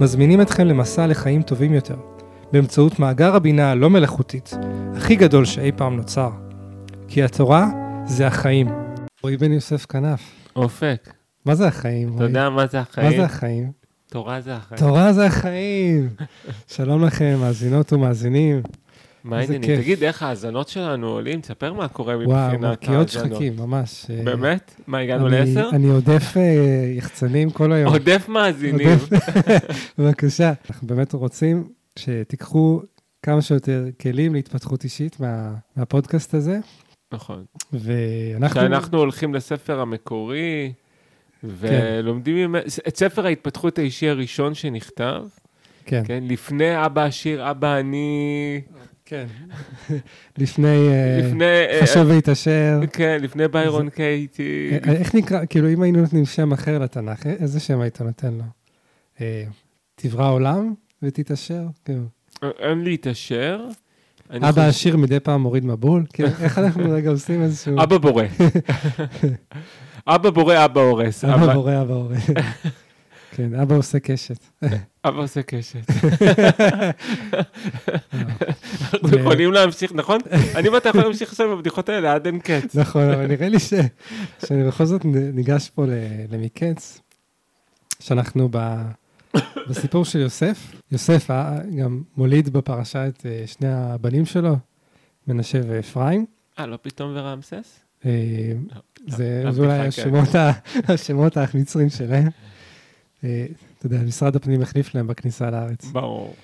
מזמינים אתכם למסע לחיים טובים יותר, באמצעות מאגר הבינה הלא מלאכותית, הכי גדול שאי פעם נוצר. כי התורה זה החיים. רועי בן יוסף כנף. אופק, מה זה החיים? אתה רועי? יודע מה זה מה החיים? זה החיים? תורה זה החיים. תורה זה החיים. שלום לכם, מאזינות ומאזינים. מה העניינים? תגיד, איך ההאזנות שלנו עולים? תספר מה קורה וואו, מבחינת ההאזנות. שחקים, ממש. באמת? מה, הגענו לעשר? אני עודף אה, יחצנים כל היום. עודף מאזינים. בבקשה. אנחנו באמת רוצים שתיקחו כמה שיותר כלים להתפתחות אישית מה- מהפודקאסט הזה, נכון. ואנחנו... שאנחנו הולכים לספר המקורי, ולומדים ממנו- את ספר ההתפתחות האישי הראשון שנכתב, כן, כן? לפני אבא עשיר, אבא אני... כן. לפני אה, לפני... אה, חשוב והתעשר. כן, לפני ביירון קייטי. אה, איך נקרא, כאילו, אם היינו נותנים שם אחר לתנ"ך, איזה שם היית נותן לו? תברא עולם ותתעשר? כאילו. אין להתעשר. אבא עשיר מדי פעם מוריד מבול? כאילו, איך אנחנו רגע עושים איזשהו... אבא בורא. אבא בורא, אבא הורס. אבא בורא, אבא הורה. כן, אבא עושה קשת. אבא עושה קשת. אנחנו יכולים להמשיך, נכון? אני ואתה יכולים להמשיך עכשיו עם הבדיחות האלה עד אין קץ. נכון, אבל נראה לי ש- שאני בכל זאת ניגש פה למקץ, שאנחנו ב- בסיפור של יוסף. יוסף אה, גם מוליד בפרשה את אה, שני הבנים שלו, מנשה ואפרים. אה, לא פתאום ורעמסס? אה, לא, זה לא, זה אולי כן. השמות המצרים שלהם. אה, אתה יודע, משרד הפנים החליף להם בכניסה לארץ. ברור.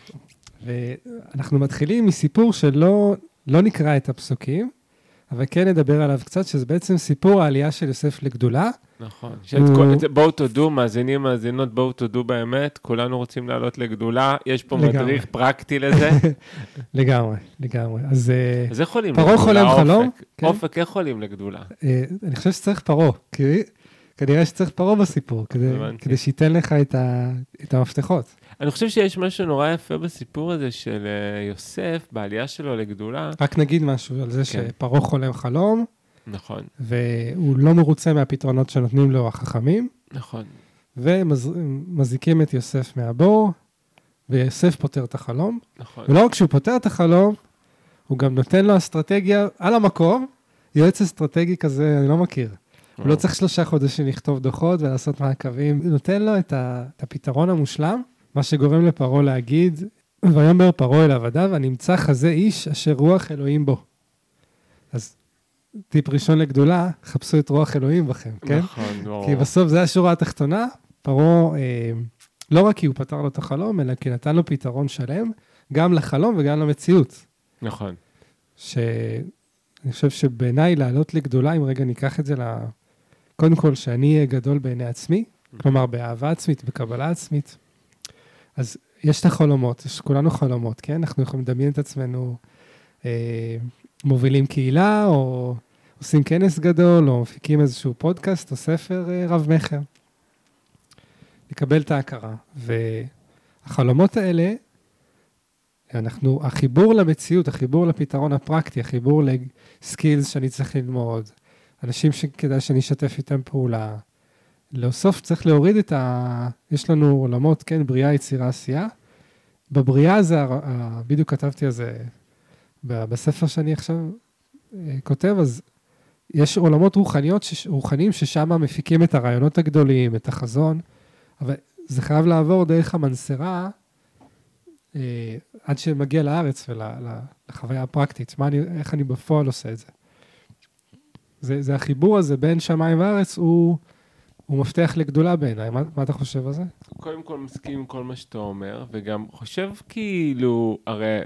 ואנחנו מתחילים מסיפור שלא לא נקרא את הפסוקים, אבל כן נדבר עליו קצת, שזה בעצם סיפור העלייה של יוסף לגדולה. נכון. כל- בואו תודו, מאזינים, מאזינות, בואו תודו באמת, כולנו רוצים לעלות לגדולה, יש פה לגמרי. מדריך פרקטי לזה. לגמרי, לגמרי. אז אה, אז איך עולים פרעה לגדולה, חולם אופק? חלום, כן. אופק, איך עולים לגדולה? אה, אני חושב שצריך פרעה, כי כנראה שצריך פרעה בסיפור, כדי. כדי שייתן לך את, ה, את המפתחות. אני חושב שיש משהו נורא יפה בסיפור הזה של אה, יוסף, בעלייה שלו לגדולה. רק נגיד משהו על זה כן. שפרעה חולם חלום, נכון, והוא לא מרוצה מהפתרונות שנותנים לו החכמים, נכון. ומזיקים את יוסף מהבור, ויוסף פותר את החלום. נכון. ולא רק שהוא פותר את החלום, הוא גם נותן לו אסטרטגיה על המקום, יועץ אסטרטגי כזה, אני לא מכיר. הוא לא צריך שלושה חודשים לכתוב דוחות ולעשות מעקבים, נותן לו את, ה, את הפתרון המושלם, מה שגורם לפרעה להגיד, ויאמר פרעה אל עבדיו, הנמצא חזה איש אשר רוח אלוהים בו. אז טיפ ראשון לגדולה, חפשו את רוח אלוהים בכם, כן? נכון, ברור. כי בסוף זה השורה התחתונה, פרעה, אה, לא רק כי הוא פתר לו את החלום, אלא כי נתן לו פתרון שלם, גם לחלום וגם למציאות. נכון. שאני חושב שבעיניי לעלות לגדולה, אם רגע ניקח את זה. קודם כל, שאני אהיה גדול בעיני עצמי, כלומר באהבה עצמית, בקבלה עצמית. אז יש את החלומות, יש כולנו חלומות, כן? אנחנו יכולים לדמיין את עצמנו אה, מובילים קהילה, או עושים כנס גדול, או מפיקים איזשהו פודקאסט או ספר אה, רב-מכר. לקבל את ההכרה. והחלומות האלה, אנחנו, החיבור למציאות, החיבור לפתרון הפרקטי, החיבור לסקילס שאני צריך ללמוד, אנשים שכדאי שאני אשתף איתם פעולה. בסוף צריך להוריד את ה... יש לנו עולמות, כן, בריאה, יצירה, עשייה. בבריאה זה, בדיוק כתבתי על זה בספר שאני עכשיו אה, כותב, אז יש עולמות רוחניות, שש- רוחניים ששם מפיקים את הרעיונות הגדולים, את החזון, אבל זה חייב לעבור דרך המנסרה אה, עד שמגיע לארץ ולחוויה הפרקטית, מה אני, איך אני בפועל עושה את זה. זה, זה החיבור הזה בין שמיים וארץ, הוא, הוא מפתח לגדולה בעיניי. מה, מה אתה חושב על זה? קודם כל מסכים עם כל מה שאתה אומר, וגם חושב כאילו, הרי...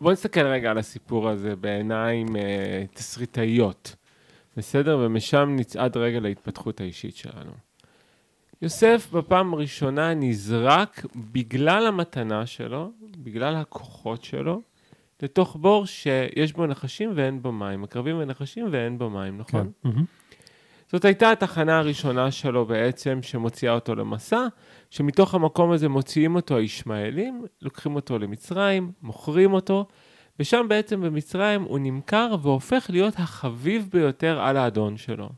בוא נסתכל רגע על הסיפור הזה בעיניים אה, תסריטאיות, בסדר? ומשם נצעד רגע להתפתחות האישית שלנו. יוסף בפעם הראשונה נזרק בגלל המתנה שלו, בגלל הכוחות שלו, לתוך בור שיש בו נחשים ואין בו מים. עקרבים ונחשים ואין בו מים, נכון? כן. זאת הייתה התחנה הראשונה שלו בעצם, שמוציאה אותו למסע, שמתוך המקום הזה מוציאים אותו הישמעאלים, לוקחים אותו למצרים, מוכרים אותו, ושם בעצם במצרים הוא נמכר והופך להיות החביב ביותר על האדון שלו.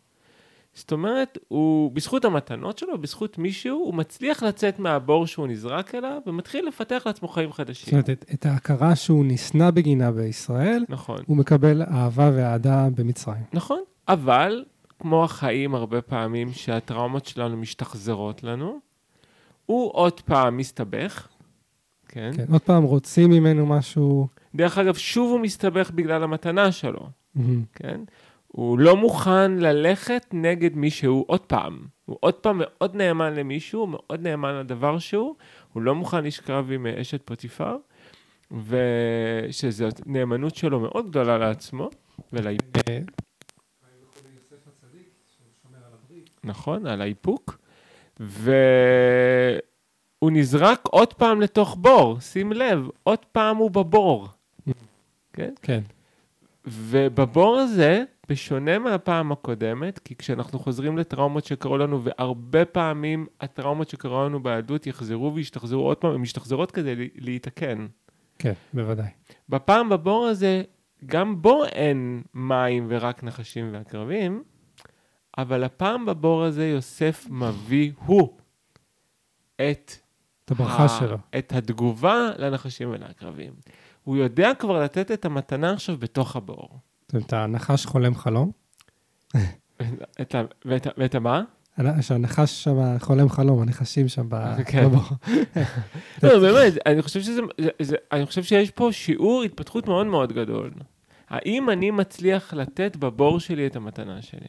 זאת אומרת, הוא, בזכות המתנות שלו, בזכות מישהו, הוא מצליח לצאת מהבור שהוא נזרק אליו, ומתחיל לפתח לעצמו חיים זאת חדשים. אומרת, את, את ההכרה שהוא נשנא בגינה בישראל, נכון. הוא מקבל אהבה ואהדה במצרים. נכון, אבל כמו החיים הרבה פעמים שהטראומות שלנו משתחזרות לנו, הוא עוד פעם מסתבך, כן? כן, עוד פעם, רוצים ממנו משהו... דרך אגב, שוב הוא מסתבך בגלל המתנה שלו, מהמם. כן? הוא לא מוכן ללכת נגד מישהו עוד פעם. הוא עוד פעם מאוד נאמן למישהו, מאוד נאמן לדבר שהוא, הוא לא מוכן לשכב עם אה, אשת פוטיפר, ושזו נאמנות שלו מאוד גדולה לעצמו, ולאיפוק. אה, נכון, על האיפוק, והוא נזרק עוד פעם לתוך בור, שים לב, עוד פעם הוא בבור, כן? כן, ובבור הזה, בשונה מהפעם הקודמת, כי כשאנחנו חוזרים לטראומות שקרו לנו, והרבה פעמים הטראומות שקרו לנו ביהדות יחזרו וישתחזרו עוד פעם, הן משתחזרות כדי לה- להתקן. כן, בוודאי. בפעם בבור הזה, גם בו אין מים ורק נחשים ועקרבים, אבל הפעם בבור הזה יוסף מביא הוא את, את הברכה ה- שלו. את התגובה לנחשים ולעקרבים. הוא יודע כבר לתת את המתנה עכשיו בתוך הבור. אומרת, הנחש חולם חלום. את ה, ואת, המה? שהנחש שם חולם חלום, הנחשים שם ב- כן. לא, באמת, אני חושב שזה, זה, זה, אני חושב שיש פה שיעור התפתחות מאוד מאוד גדול. האם אני מצליח לתת בבור שלי את המתנה שלי?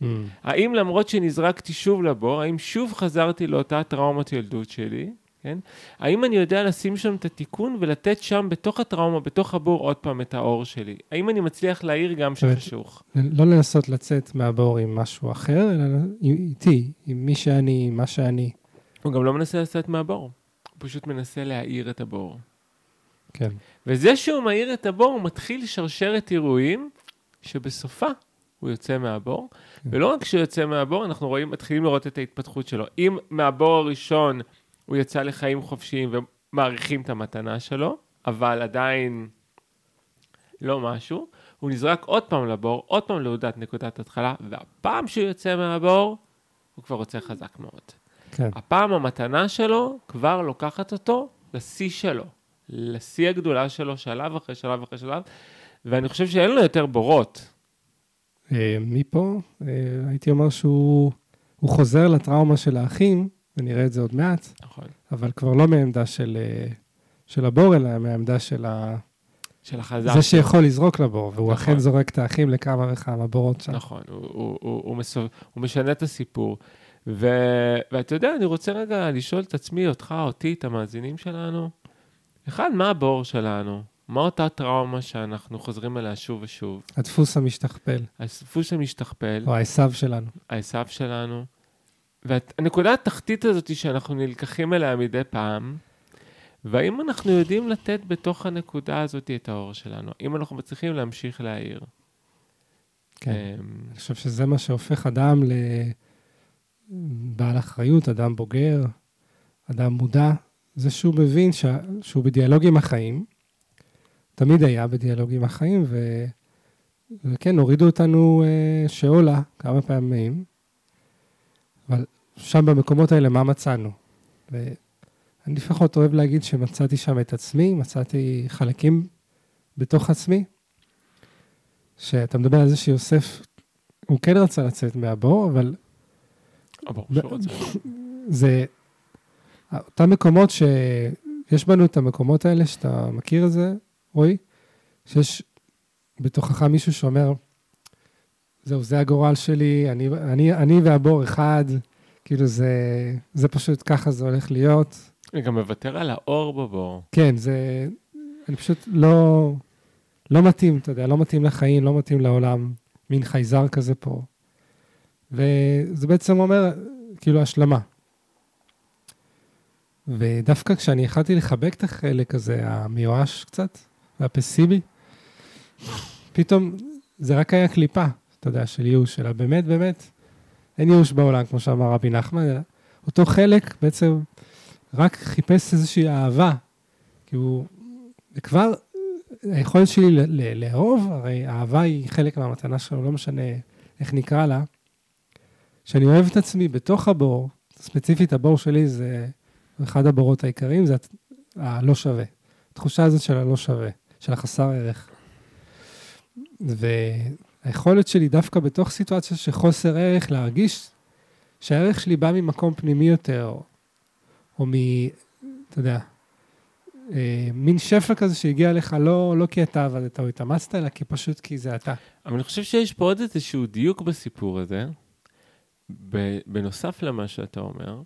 מהמם. האם למרות שנזרקתי שוב לבור, האם שוב חזרתי לאותה טראומת ילדות שלי, כן? האם אני יודע לשים שם את התיקון ולתת שם בתוך הטראומה, בתוך הבור עוד פעם את האור שלי? האם אני מצליח להאיר גם. שחשוך? לא לנסות לצאת מהבור עם משהו אחר, אלא איתי, עם מי שאני, עם מה שאני. הוא גם לא מנסה לצאת מהבור, הוא פשוט מנסה להאיר את הבור. כן. וזה שהוא מאיר את הבור, הוא מתחיל שרשרת אירועים שבסופה הוא יוצא מהבור. כן. ולא רק שהוא יוצא מהבור, אנחנו רואים, מתחילים לראות את ההתפתחות שלו. אם מהבור הראשון הוא יצא לחיים חופשיים ומעריכים את המתנה שלו, אבל עדיין לא משהו, הוא נזרק עוד פעם לבור, עוד פעם להודעת נקודת התחלה, והפעם שהוא יוצא מהבור, הוא כבר רוצה חזק מאוד. כן. הפעם המתנה שלו כבר לוקחת אותו לשיא שלו, לשיא הגדולה שלו, שלב אחרי שלב אחרי שלב, ואני חושב שאין לו יותר בורות. אה, מפה, אה, הייתי אומר שהוא הוא חוזר לטראומה של האחים, ונראה את זה עוד מעט, נכון. אבל כבר לא מעמדה של, אה, של הבור, אלא מהעמדה של ה... של החזק. זה שיכול לזרוק לבור, והוא נכון. אכן זורק את האחים לכמה וכמה בורות שם. נכון, הוא, הוא, הוא, הוא, מסו... הוא משנה את הסיפור. ו... ואתה יודע, אני רוצה רגע לשאול את עצמי, אותך, אותי, את המאזינים שלנו. אחד, מה הבור שלנו? מה אותה טראומה שאנחנו חוזרים אליה שוב ושוב? הדפוס המשתכפל, הדפוס המשתכפל, או העשו שלנו. העשו שלנו. והנקודה התחתית הזאת שאנחנו נלקחים אליה מדי פעם, והאם אנחנו יודעים לתת בתוך הנקודה הזאת את האור שלנו? האם אנחנו מצליחים להמשיך להאיר? כן. אמ, אני חושב שזה מה שהופך אדם לבעל אחריות, אדם בוגר, אדם מודע, זה שהוא מבין ש... שהוא בדיאלוג עם החיים, תמיד היה בדיאלוג עם החיים, ו... וכן, הורידו אותנו אה, שאולה כמה פעמים, אבל שם במקומות האלה, מה מצאנו? ואני לפחות אוהב להגיד שמצאתי שם את עצמי, מצאתי חלקים בתוך עצמי, שאתה מדבר על זה שיוסף, הוא כן רצה לצאת מהבור, אבל הבור שהוא רוצה. זה אותם מקומות שיש בנו את המקומות האלה, שאתה מכיר את זה, רועי, שיש בתוכך מישהו שאומר, זהו, זה הגורל שלי, אני, אני, אני והבור אחד, כאילו זה, זה פשוט ככה זה הולך להיות. אני גם מוותר על האור בבור. כן, זה, אני פשוט לא, לא מתאים, אתה יודע, לא מתאים לחיים, לא מתאים לעולם, מין חייזר כזה פה. וזה בעצם אומר, כאילו, השלמה. ודווקא כשאני החלטתי לחבק את החלק הזה, המיואש קצת, והפסיבי, פתאום זה רק היה קליפה, אתה יודע, של ייאוש, אלא באמת, באמת, אין ייאוש בעולם, כמו שאמר רבי נחמן, אלא אותו חלק בעצם רק חיפש איזושהי אהבה, כי הוא, וכבר היכולת שלי לאהוב, הרי אהבה היא חלק מהמתנה שלו, לא משנה איך נקרא לה, שאני אוהב את עצמי בתוך הבור, ספציפית הבור שלי זה אחד הבורות העיקריים, זה הלא שווה. התחושה הזאת של הלא שווה, של החסר ערך. והיכולת שלי דווקא בתוך סיטואציה של חוסר ערך, להרגיש שהערך שלי בא ממקום פנימי יותר, או, מ... אתה יודע, אה, מין שפע כזה שהגיע לך לא, לא כי אתה עבדת או התאמצת, אלא כי פשוט כי זה אתה. אבל אני חושב שיש פה עוד איזשהו דיוק בסיפור הזה, בנוסף למה שאתה אומר,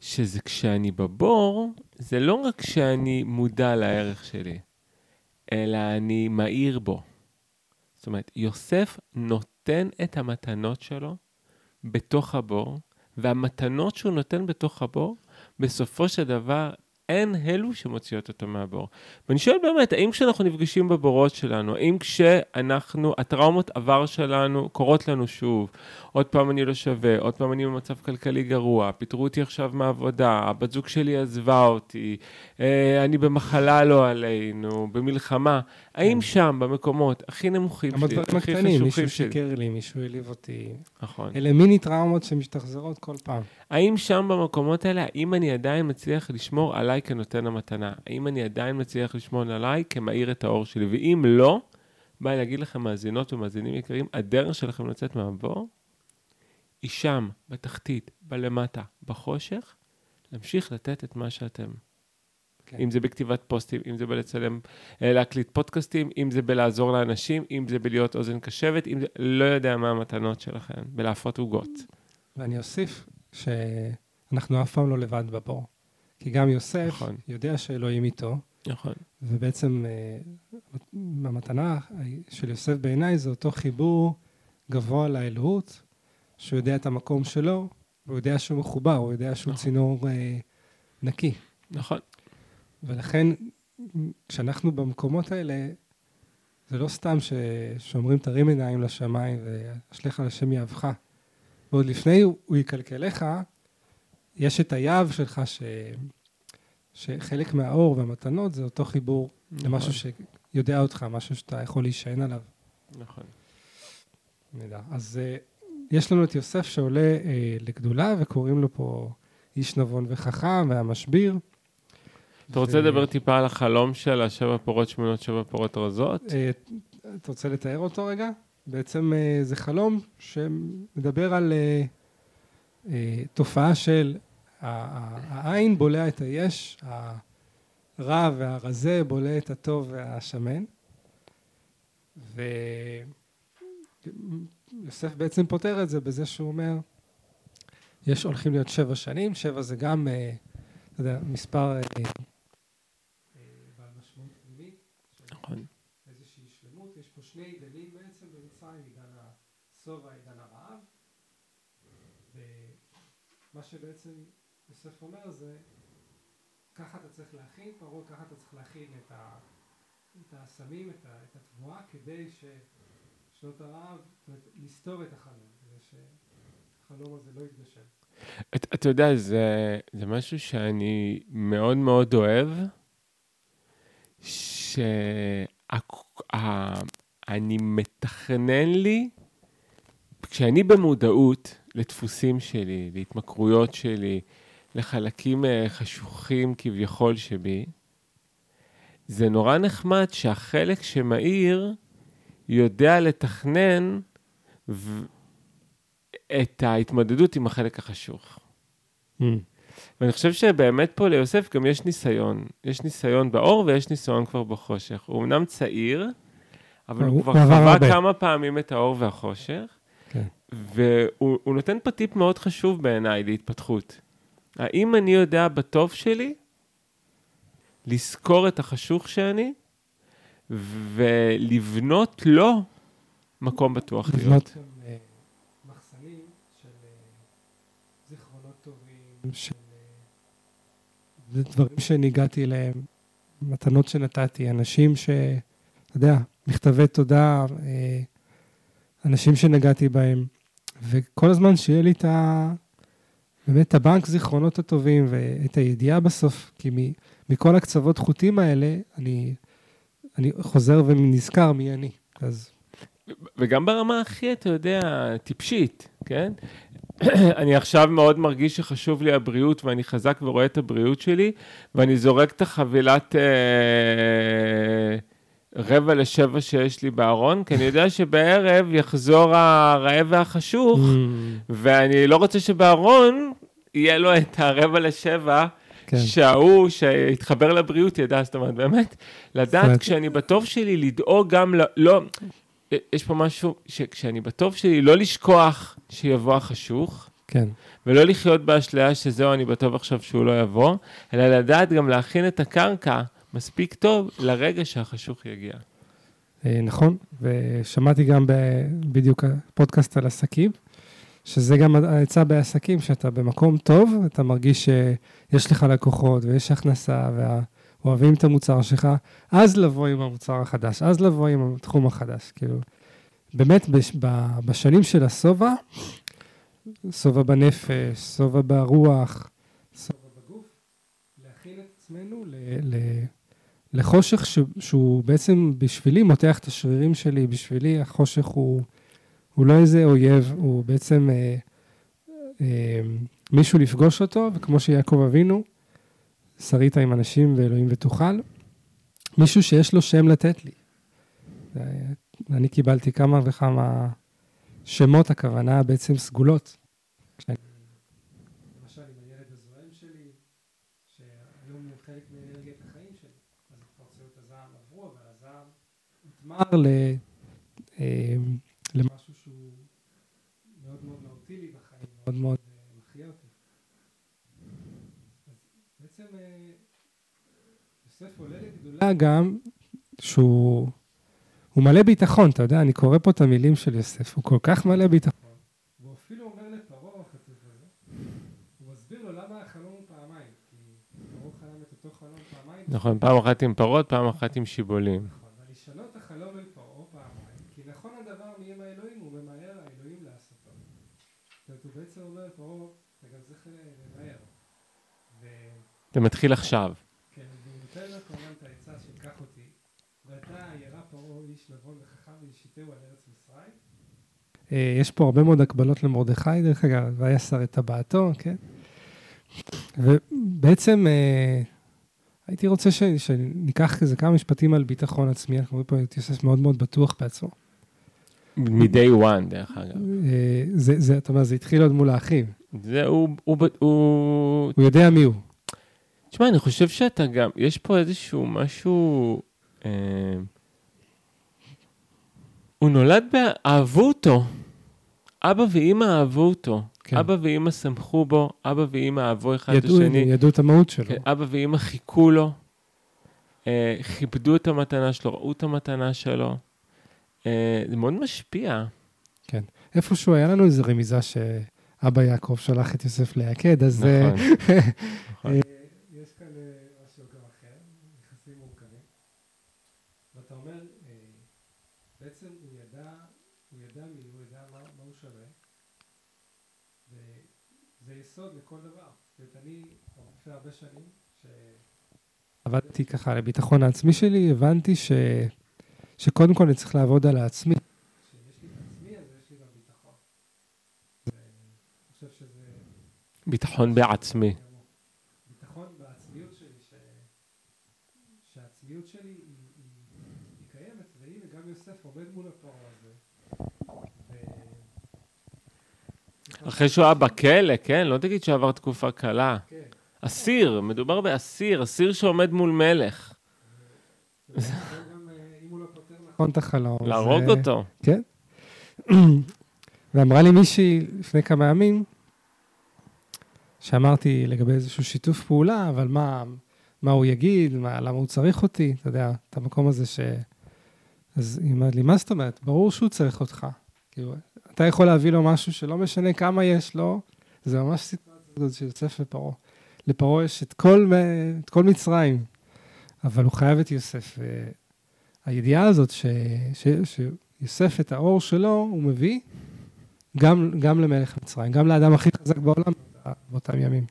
שזה כשאני בבור, זה לא רק שאני מודע לערך שלי, אלא אני מאיר בו. זאת אומרת, יוסף נותן את המתנות שלו בתוך הבור, והמתנות שהוא נותן בתוך הבור, בסופו של דבר הן אלו שמוציאות אותו מהבור. ואני שואל באמת, האם כשאנחנו נפגשים בבורות שלנו, האם כשאנחנו, הטראומות עבר שלנו קורות לנו שוב, עוד פעם אני לא שווה, עוד פעם אני במצב כלכלי גרוע, פיטרו אותי עכשיו מהעבודה, הבת זוג שלי עזבה אותי, אה, אני במחלה לא עלינו, במלחמה, האם שם, במקומות הכי נמוכים שלי, הכי הקטנים, מישהו חשוכים שלי, שיקר לי, מישהו העליב אותי. נכון. אלה מיני טראומות שמשתחזרות כל פעם. האם שם במקומות האלה, האם אני עדיין מצליח לשמור עליי כנותן המתנה? האם אני עדיין מצליח לשמור עליי כמאיר את האור שלי? ואם לא, בא לי להגיד לכם, מאזינות ומאזינים יקרים, הדרך שלכם לצאת מהבור היא שם, בתחתית, בלמטה, בחושך, להמשיך לתת את מה שאתם. כן. אם זה בכתיבת פוסטים, אם זה בלצלם, אה, להקליט פודקאסטים, אם זה בלעזור לאנשים, אם זה בלהיות אוזן קשבת, אם זה, לא יודע מה המתנות שלכם, בלהפות עוגות. ואני אוסיף שאנחנו אף פעם לא לבד בבור. כי גם יוסף נכון. יודע שאלוהים איתו, נכון. ובעצם אה, המתנה של יוסף בעיניי זה אותו חיבור גבוה לאלוהות, שהוא יודע את המקום שלו, הוא יודע שהוא מחובר, הוא יודע שהוא נכון. צינור אה, נקי. נכון. ולכן, כשאנחנו במקומות האלה, זה לא סתם ש... שאומרים תרים עיניים לשמיים ואשליך על השם יהבך. ועוד לפני הוא, הוא יקלקלך, יש את היהב שלך, ש... שחלק מהאור והמתנות זה אותו חיבור למשהו שיודע אותך, משהו שאתה יכול להישען עליו. נכון. נדע. אז uh, יש לנו את יוסף שעולה uh, לגדולה, וקוראים לו פה איש נבון וחכם, והמשביר. אתה רוצה לדבר טיפה על החלום של השבע פרות שמנות, שבע פרות רזות? אה, אתה רוצה לתאר אותו רגע? בעצם אה, זה חלום שמדבר על אה, אה, תופעה של העין בולע את היש, הרע והרזה בולע את הטוב והשמן. ויוסף בעצם פותר את זה בזה שהוא אומר, יש הולכים להיות שבע שנים, שבע זה גם, אה, אתה יודע, מספר אה, אה, בעל משמעות פנימית. נכון. איזושהי שלמות, יש פה שני עידנים בעצם במצרים, עידן השובע, עידן הרעב. ומה שבעצם יוסף אומר זה, ככה אתה צריך להכין פרעה, ככה אתה צריך להכין את, ה, את הסמים, את, ה, את התבואה, כדי ששנות הרעב, זאת אומרת, לסתור את החלום, כדי שהחלום הזה לא יתגשם. את- אתה יודע, זה, זה משהו שאני מאוד מאוד אוהב, שאני מתכנן לי, כשאני במודעות לדפוסים שלי, להתמכרויות שלי, לחלקים אה, חשוכים כביכול שבי, זה נורא נחמד שהחלק שמאיר יודע לתכנן ו... את ההתמודדות עם החלק החשוך. ואני חושב שבאמת פה ליוסף גם יש ניסיון. יש ניסיון באור ויש ניסיון כבר בחושך. הוא אמנם צעיר, אבל הוא הוא כבר חווה הרבה. כמה פעמים את האור והחושך, כן. והוא הוא נותן פה טיפ מאוד חשוב בעיניי להתפתחות. האם אני יודע בטוב שלי לזכור את החשוך שאני ולבנות לו מקום בטוח להיות? לבנות שם, אה, מחסנים של אה, זיכרונות טובים, של אה, זה דברים שניגעתי אליהם, מתנות שנתתי, אנשים ש... אתה יודע, מכתבי תודה, אנשים שנגעתי בהם, וכל הזמן שיהיה לי את ה... באמת הבנק זיכרונות הטובים ואת הידיעה בסוף, כי מ, מכל הקצוות חוטים האלה, אני, אני חוזר ונזכר מי אני. אז... וגם ברמה הכי, אתה יודע, טיפשית, כן? אני עכשיו מאוד מרגיש שחשוב לי הבריאות, ואני חזק ורואה את הבריאות שלי, ואני זורק את החבילת אה, רבע לשבע שיש לי בארון, כי אני יודע שבערב יחזור הרעב והחשוך, Mm, ואני לא רוצה שבארון יהיה לו את הרבע לשבע, כן. שההוא שהתחבר לבריאות ידע, זאת אומרת, באמת, לדעת אומרת- כשאני בטוב שלי, לדאוג גם, ל... לא, יש פה משהו, שכשאני בטוב שלי, לא לשכוח שיבוא החשוך, כן. ולא לחיות באשליה שזהו, אני בטוב עכשיו שהוא לא יבוא, אלא לדעת גם להכין את הקרקע מספיק טוב לרגע שהחשוך יגיע. אה, נכון, ושמעתי גם בדיוק פודקאסט על עסקים, שזה גם העצה בעסקים, שאתה במקום טוב, אתה מרגיש שיש לך לקוחות ויש הכנסה ואוהבים את המוצר שלך, אז לבוא עם המוצר החדש, אז לבוא עם התחום החדש. כאילו, באמת, בש- בשנים של השובע, שובע בנפש, שובע ברוח, שובע בגוף, להכין את עצמנו ל... ל- לחושך ש, שהוא בעצם בשבילי מותח את השרירים שלי, בשבילי החושך הוא, הוא לא איזה אויב, הוא בעצם אה, אה, מישהו לפגוש אותו, וכמו שיעקב אבינו, שרית עם אנשים ואלוהים ותוכל, מישהו שיש לו שם לתת לי. אה, אני קיבלתי כמה וכמה שמות, הכוונה בעצם סגולות. כשאני- למשל עם הילד הזועם שלי, שהיום הוא חלק מאנרגיית החיים שלי. אז התפרצויות הזעם עברו, אבל הזעם ל, אה, למשהו שהוא מאוד מאוד מהותי לי בחיים, מאוד מאוד אה, מחיה אותי. בעצם אה, יוסף עולה לגדולה גם שהוא הוא מלא ביטחון, אתה יודע, אני קורא פה את המילים של יוסף, הוא כל כך מלא ביטחון. והוא אפילו אומר לפרעה, הוא מסביר לו למה החלום הוא פעמיים, כי פרעה חלם את אותו חלום פעמיים. נכון, פעם אחת עם פרות, פעם אחת עם שיבולים. נכון, ולשנות החלום אל פרעה פעמיים, כי נכון הדבר מי עם האלוהים, הוא ממהר האלוהים לעשותו. זאת אומרת, הוא בעצם אומר לפרעה, אתה גם צריך למהר. זה מתחיל עכשיו. והוא נותן לו כמובן את העצה שיקח אותי, ואתה ירא פרעה איש נבון וחכם וישיתהו על ארץ מצרים. אה, יש פה הרבה מאוד הקבלות למרדכי, דרך אגב, והיה שר את טבעתו, כן? ובעצם אה, הייתי רוצה ש, שניקח כזה כמה משפטים על ביטחון עצמי, אנחנו רואים פה את יוסף מאוד מאוד בטוח בעצמו. מ-day one, דרך אגב. אה, זה, זה, אתה אומר, זה התחיל עוד מול האחים. זה, הוא, הוא, הוא, הוא יודע מי הוא. תשמע, אני חושב שאתה גם, יש פה איזשהו משהו... אה, הוא נולד, ב... אהבו אותו. אבא ואימא אהבו אותו. כן. אבא ואימא שמחו בו, אבא ואימא אהבו אחד את השני. ידעו את המהות שלו. כן, אבא ואימא חיכו לו, אה, כיבדו את המתנה שלו, ראו את המתנה שלו. אה, זה מאוד משפיע. איפשהו היה לנו איזו רמיזה שאבא יעקב שלח את יוסף ליעקד, אז... אה, נכון. נכון. אה, יש כאן אה, משהו גם אחר, יחסים מורכבים. ואתה אומר, אה, בעצם הוא ידע, הוא ידע מי, הוא ידע מה, מה הוא שווה, וזה יסוד לכל דבר. זאת אומרת, אני, לפני הרבה שנים, שעבדתי ככה על הביטחון העצמי שלי, הבנתי ש, שקודם כל אני צריך לעבוד על העצמי. כשיש לי את עצמי, אז יש לי גם ביטחון. אני חושב שזה... ביטחון בעצמי. ביטחון בעצמיות שלי, ש... שהעצמיות שלי היא, היא, היא קיימת, והנה גם יוסף עומד מול הפרעה הזה. ו... אחרי שהוא היה בכלא, כן? לא תגיד שעבר תקופה קלה. כן. אסיר, מדובר באסיר, אסיר שעומד מול מלך. אה, לא נכון את החלום. להרוג אותו. כן. ואמרה לי מישהי לפני כמה ימים, שאמרתי לגבי איזשהו שיתוף פעולה, אבל מה, מה הוא יגיד, מה, למה הוא צריך אותי, אתה יודע, את המקום הזה ש... אז היא אומרת לי, מה זאת אומרת? ברור שהוא צריך אותך. כאילו, אתה יכול להביא לו משהו שלא משנה כמה יש לו, זה ממש סיטואציה של יוסף ופרעה. לפרעה יש את כל, את כל מצרים, אבל הוא חייב את יוסף. והידיעה הזאת ש, ש, שיוסף את האור שלו, הוא מביא גם, גם למלך מצרים, גם לאדם הכי חזק בעולם באותם ימים.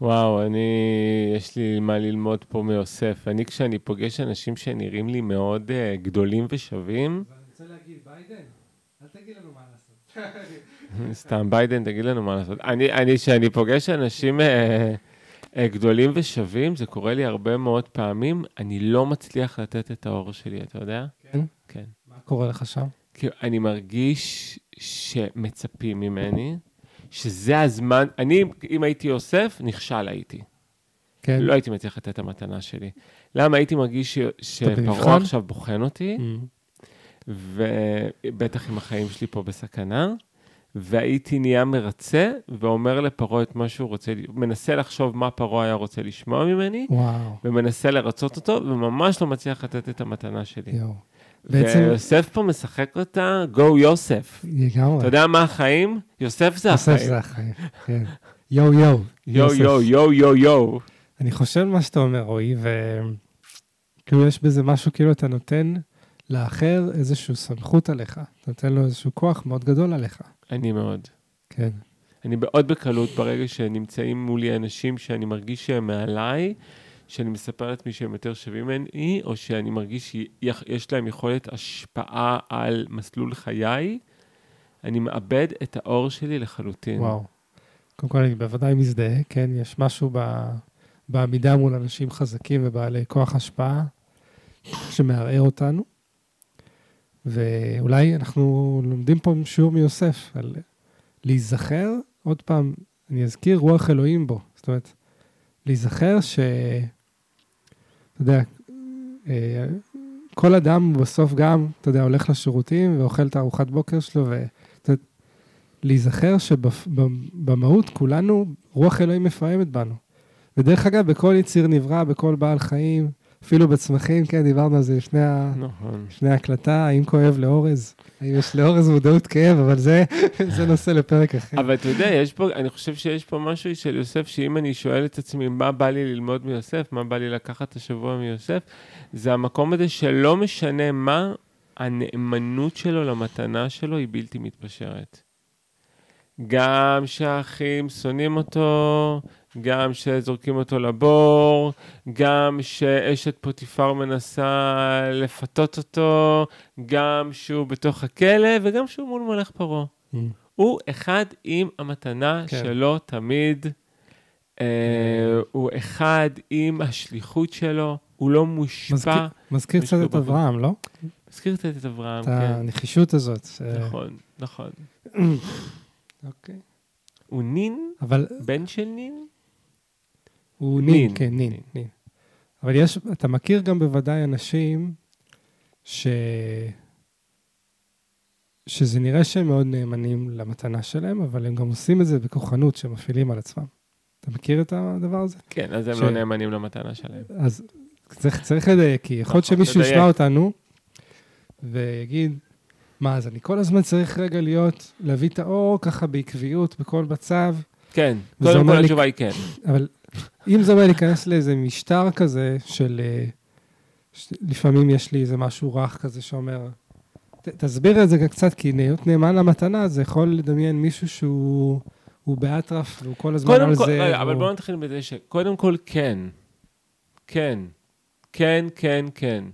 וואו, אני, יש לי מה ללמוד פה מיוסף. אני, כשאני פוגש אנשים שנראים לי מאוד uh, גדולים ושווים... אני רוצה להגיד, ביידן, אל תגיד לנו מה. סתם, ביידן, תגיד לנו מה לעשות. אני, אני, כשאני פוגש אנשים uh, uh, גדולים ושווים, זה קורה לי הרבה מאוד פעמים, אני לא מצליח לתת את האור שלי, אתה יודע? כן? כן. מה קורה לך שם? כי אני מרגיש שמצפים ממני, שזה הזמן, אני, אם הייתי יוסף, נכשל הייתי. כן. לא הייתי מצליח לתת את המתנה שלי. למה? הייתי מרגיש? שפרעה עכשיו בוחן אותי, Mm. ובטח עם החיים שלי פה בסכנה, והייתי נהיה מרצה, ואומר לפרעה את מה שהוא רוצה, מנסה לחשוב מה פרעה היה רוצה לשמוע ממני, וואו, ומנסה לרצות אותו, וממש לא מצליח לתת את המתנה שלי. יואו. בעצם, ויוסף פה משחק אותה, go יוסף. לגמרי. אתה יודע מה החיים? יוסף זה יוסף החיים. זה החיים, כן. יואו יואו. יו יוסף. יו יו יו יו. אני חושב מה שאתה אומר, רועי, וכאילו יש בזה משהו, כאילו אתה נותן לאחר איזושהי סמכות עליך. אתה נותן לו איזשהו כוח מאוד גדול עליך. אני מאוד. כן. אני מאוד בקלות ברגע שנמצאים מולי אנשים שאני מרגיש שהם מעליי, שאני מספר לעצמי שהם יותר שווים ממני, או שאני מרגיש שיש להם יכולת השפעה על מסלול חיי, אני מאבד את האור שלי לחלוטין. וואו. קודם כל, אני בוודאי מזדהה, כן? יש משהו ב... בעמידה מול אנשים חזקים ובעלי כוח השפעה שמערער אותנו. ואולי אנחנו לומדים פה שיעור מיוסף על להיזכר, עוד פעם, אני אזכיר רוח אלוהים בו. זאת אומרת, להיזכר ש... אתה יודע, אה, כל אדם בסוף גם, אתה יודע, הולך לשירותים ואוכל את הארוחת בוקר שלו, ו... זאת אומרת, להיזכר שבמהות כולנו, רוח אלוהים מפעמת בנו. ודרך אגב, בכל יציר נברא, בכל בעל חיים, אפילו בצמחים, כן, דיברנו על זה לפני. נכון. לפני ההקלטה, האם כואב לאורז? האם יש לאורז מודעות כאב, אבל זה, זה נושא לפרק אחר. אבל אתה יודע, יש פה, אני חושב שיש פה משהו של יוסף, שאם אני שואל את עצמי מה בא לי ללמוד מיוסף, מה בא לי לקחת השבוע מיוסף, זה המקום הזה שלא משנה מה, הנאמנות שלו למתנה שלו היא בלתי מתפשרת. גם שהאחים שונאים אותו, גם שזורקים אותו לבור, גם שאשת פוטיפר מנסה לפתות אותו, גם שהוא בתוך הכלא וגם שהוא מול מלך פרעה. Mm. הוא אחד עם המתנה כן. שלו תמיד, אה, הוא אחד עם השליחות שלו, הוא לא מושפע. מזכיר, מזכיר קצת את. אברהם, לא? מזכיר קצת את אברהם, את כן. הנחישות הזאת. ש- נכון, נכון. אוקיי. הוא נין? אבל בן של נין? הוא נין, נין, כן, נין, נין. נין. אבל יש, אתה מכיר גם בוודאי אנשים ש... שזה נראה שהם מאוד נאמנים למתנה שלהם, אבל הם גם עושים את זה בכוחנות שהם מפעילים על עצמם. אתה מכיר את הדבר הזה? כן, אז הם ש- לא נאמנים למתנה שלהם. אז צריך, צריך לדייק, כי יכול להיות נכון, שמישהו. ישמע אותנו ויגיד, מה, אז אני כל הזמן צריך רגע להיות, להביא את האור ככה בעקביות, בכל מצב, כן, קודם כל התשובה היא כן. אבל אם זה אומר להיכנס לאיזה משטר כזה של... אה, לפעמים יש לי איזה משהו רך כזה שאומר... ת, תסביר את זה קצת, כי להיות נאמן למתנה זה יכול לדמיין מישהו שהוא הוא באטרף והוא כל הזמן על כל, זה. רגע, אבל הוא- בואו נתחיל בזה שקודם כל כן. כן. כן, כן, כן.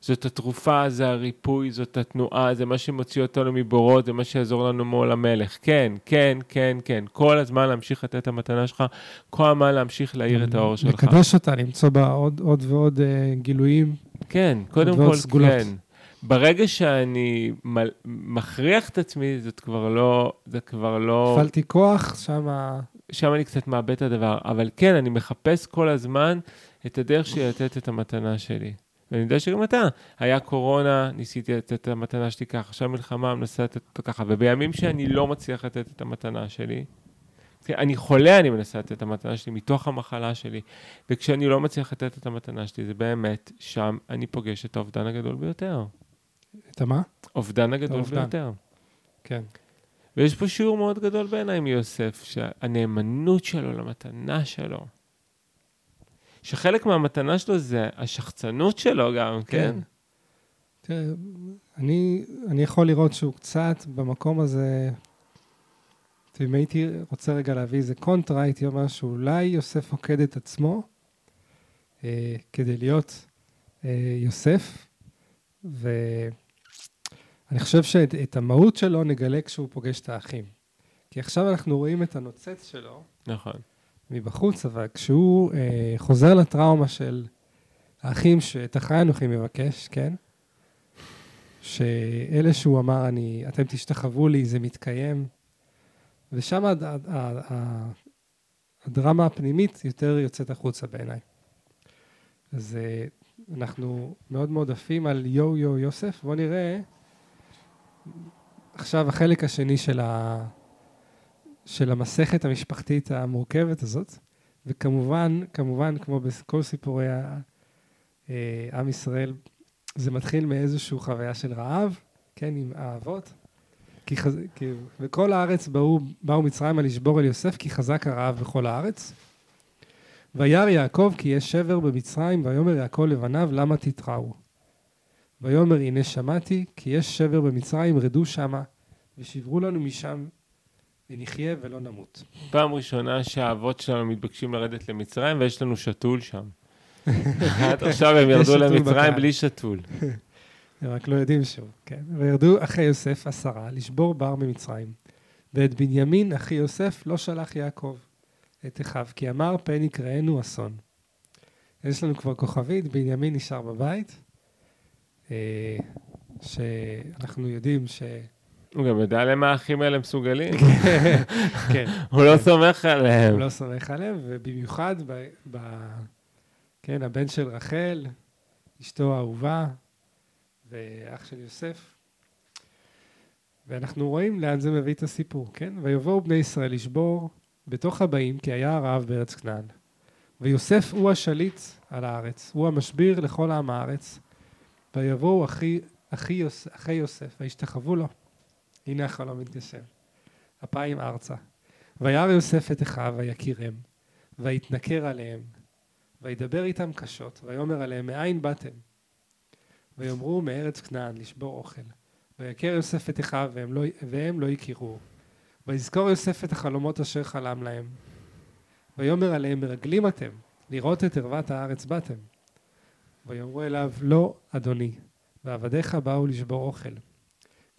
זאת התרופה, זה הריפוי, זאת התנועה, זה מה שמוציא אותנו מבורות, זה מה שיעזור לנו מול המלך. כן, כן, כן, כן. כל הזמן להמשיך לתת את המתנה שלך, כל הזמן להמשיך להאיר את האור שלך. לקדש אותה, למצוא בה עוד, עוד ועוד אה, גילויים. כן, קודם כל, סגולות. כן. ברגע שאני מל- מכריח את עצמי, זאת כבר לא, זה כבר לא... הפעלתי כוח, שמה... שם אני קצת מאבד את הדבר. אבל כן, אני מחפש כל הזמן את הדרך שלי לתת את המתנה שלי. ואני יודע שגם אתה, היה קורונה, ניסיתי לתת את המתנה שלי ככה, עכשיו מלחמה, מנסה לתת אותה ככה, ובימים שאני לא מצליח לתת את המתנה שלי, אני חולה, אני מנסה לתת את המתנה שלי מתוך המחלה שלי, וכשאני לא מצליח לתת את המתנה שלי, זה באמת, שם אני פוגש את האובדן הגדול ביותר. את המה? אובדן הגדול האובדן. ביותר. כן. ויש פה שיעור מאוד גדול בעיניי מיוסף, שהנאמנות שלו למתנה שלו, שחלק מהמתנה שלו זה השחצנות שלו גם, כן? כן. תראה, אני, אני יכול לראות שהוא קצת במקום הזה, אם הייתי רוצה רגע להביא איזה קונטרה, הייתי אומר שאולי יוסף עוקד את עצמו אה, כדי להיות אה, יוסף, ואני חושב שאת את המהות שלו נגלה כשהוא פוגש את האחים. כי עכשיו אנחנו רואים את הנוצץ שלו נכון. מבחוץ, אבל כשהוא אה, חוזר לטראומה של האחים, שאת אחי אנוכי מבקש, כן? שאלה שהוא אמר, אני, אתם תשתחוו לי, זה מתקיים. ושם הד- ה- ה- ה- הדרמה הפנימית יותר יוצאת החוצה בעיניי. אז אה, אנחנו מאוד מאוד עפים על יו יו יוסף. בואו נראה עכשיו החלק השני של, ה... של המסכת המשפחתית המורכבת הזאת, וכמובן, כמובן, כמו בכל סיפורי אה, עם ישראל, זה מתחיל מאיזושהי חוויה של רעב, כן, עם האבות. כי, חז... כי בכל הארץ באו, באו מצרימה לשבור אל יוסף, כי חזק הרעב בכל הארץ. וירא יעקב כי יש שבר במצרים, ויאמר יעקב לבניו, למה תתראו? ויאמר הנה שמעתי, כי יש שבר במצרים, רדו שמה, ושברו לנו משם, ונחיה ולא נמות. פעם ראשונה שהאבות שלנו מתבקשים לרדת למצרים, ויש לנו שתול שם. עד עכשיו הם ירדו למצרים. בלי שתול. הם רק לא יודעים שהוא, כן. וירדו אחי יוסף עשרה, לשבור בר ממצרים. ואת בנימין אחי יוסף לא שלח יעקב את אחיו, כי אמר פן יקראנו אסון. יש לנו כבר כוכבית, בנימין נשאר בבית, אה, שאנחנו יודעים ש... הוא גם יודע למה האחים האלה מסוגלים. כן, הוא לא סומך עליהם. הוא לא סומך עליהם, ובמיוחד ב... ב... כן, הבן של רחל, אשתו האהובה, ואח של יוסף. ואנחנו רואים לאן זה מביא את הסיפור, כן? ויבואו בני ישראל לשבור בתוך הבאים, כי היה הרעב בארץ כנען. ויוסף הוא השליט על הארץ, הוא המשביר לכל עם הארץ. ויבואו אחי, אחי, יוס, אחי יוסף, וישתחוו לו. הנה החלום מתגשם. אפיים ארצה. וירא יוסף את אחיו, ויקירם, ויתנכר עליהם, וידבר איתם קשות, ויאמר עליהם, מאין באתם? ויאמרו מארץ כנען לשבור אוכל. ויכר יוסף את אחיו, והם לא, והם לא הכירו. ויזכור יוסף את החלומות אשר חלם להם. ויאמר עליהם, מרגלים אתם, לראות את ערוות הארץ באתם. ויאמרו אליו, לא, אדוני, ועבדיך באו לשבור אוכל.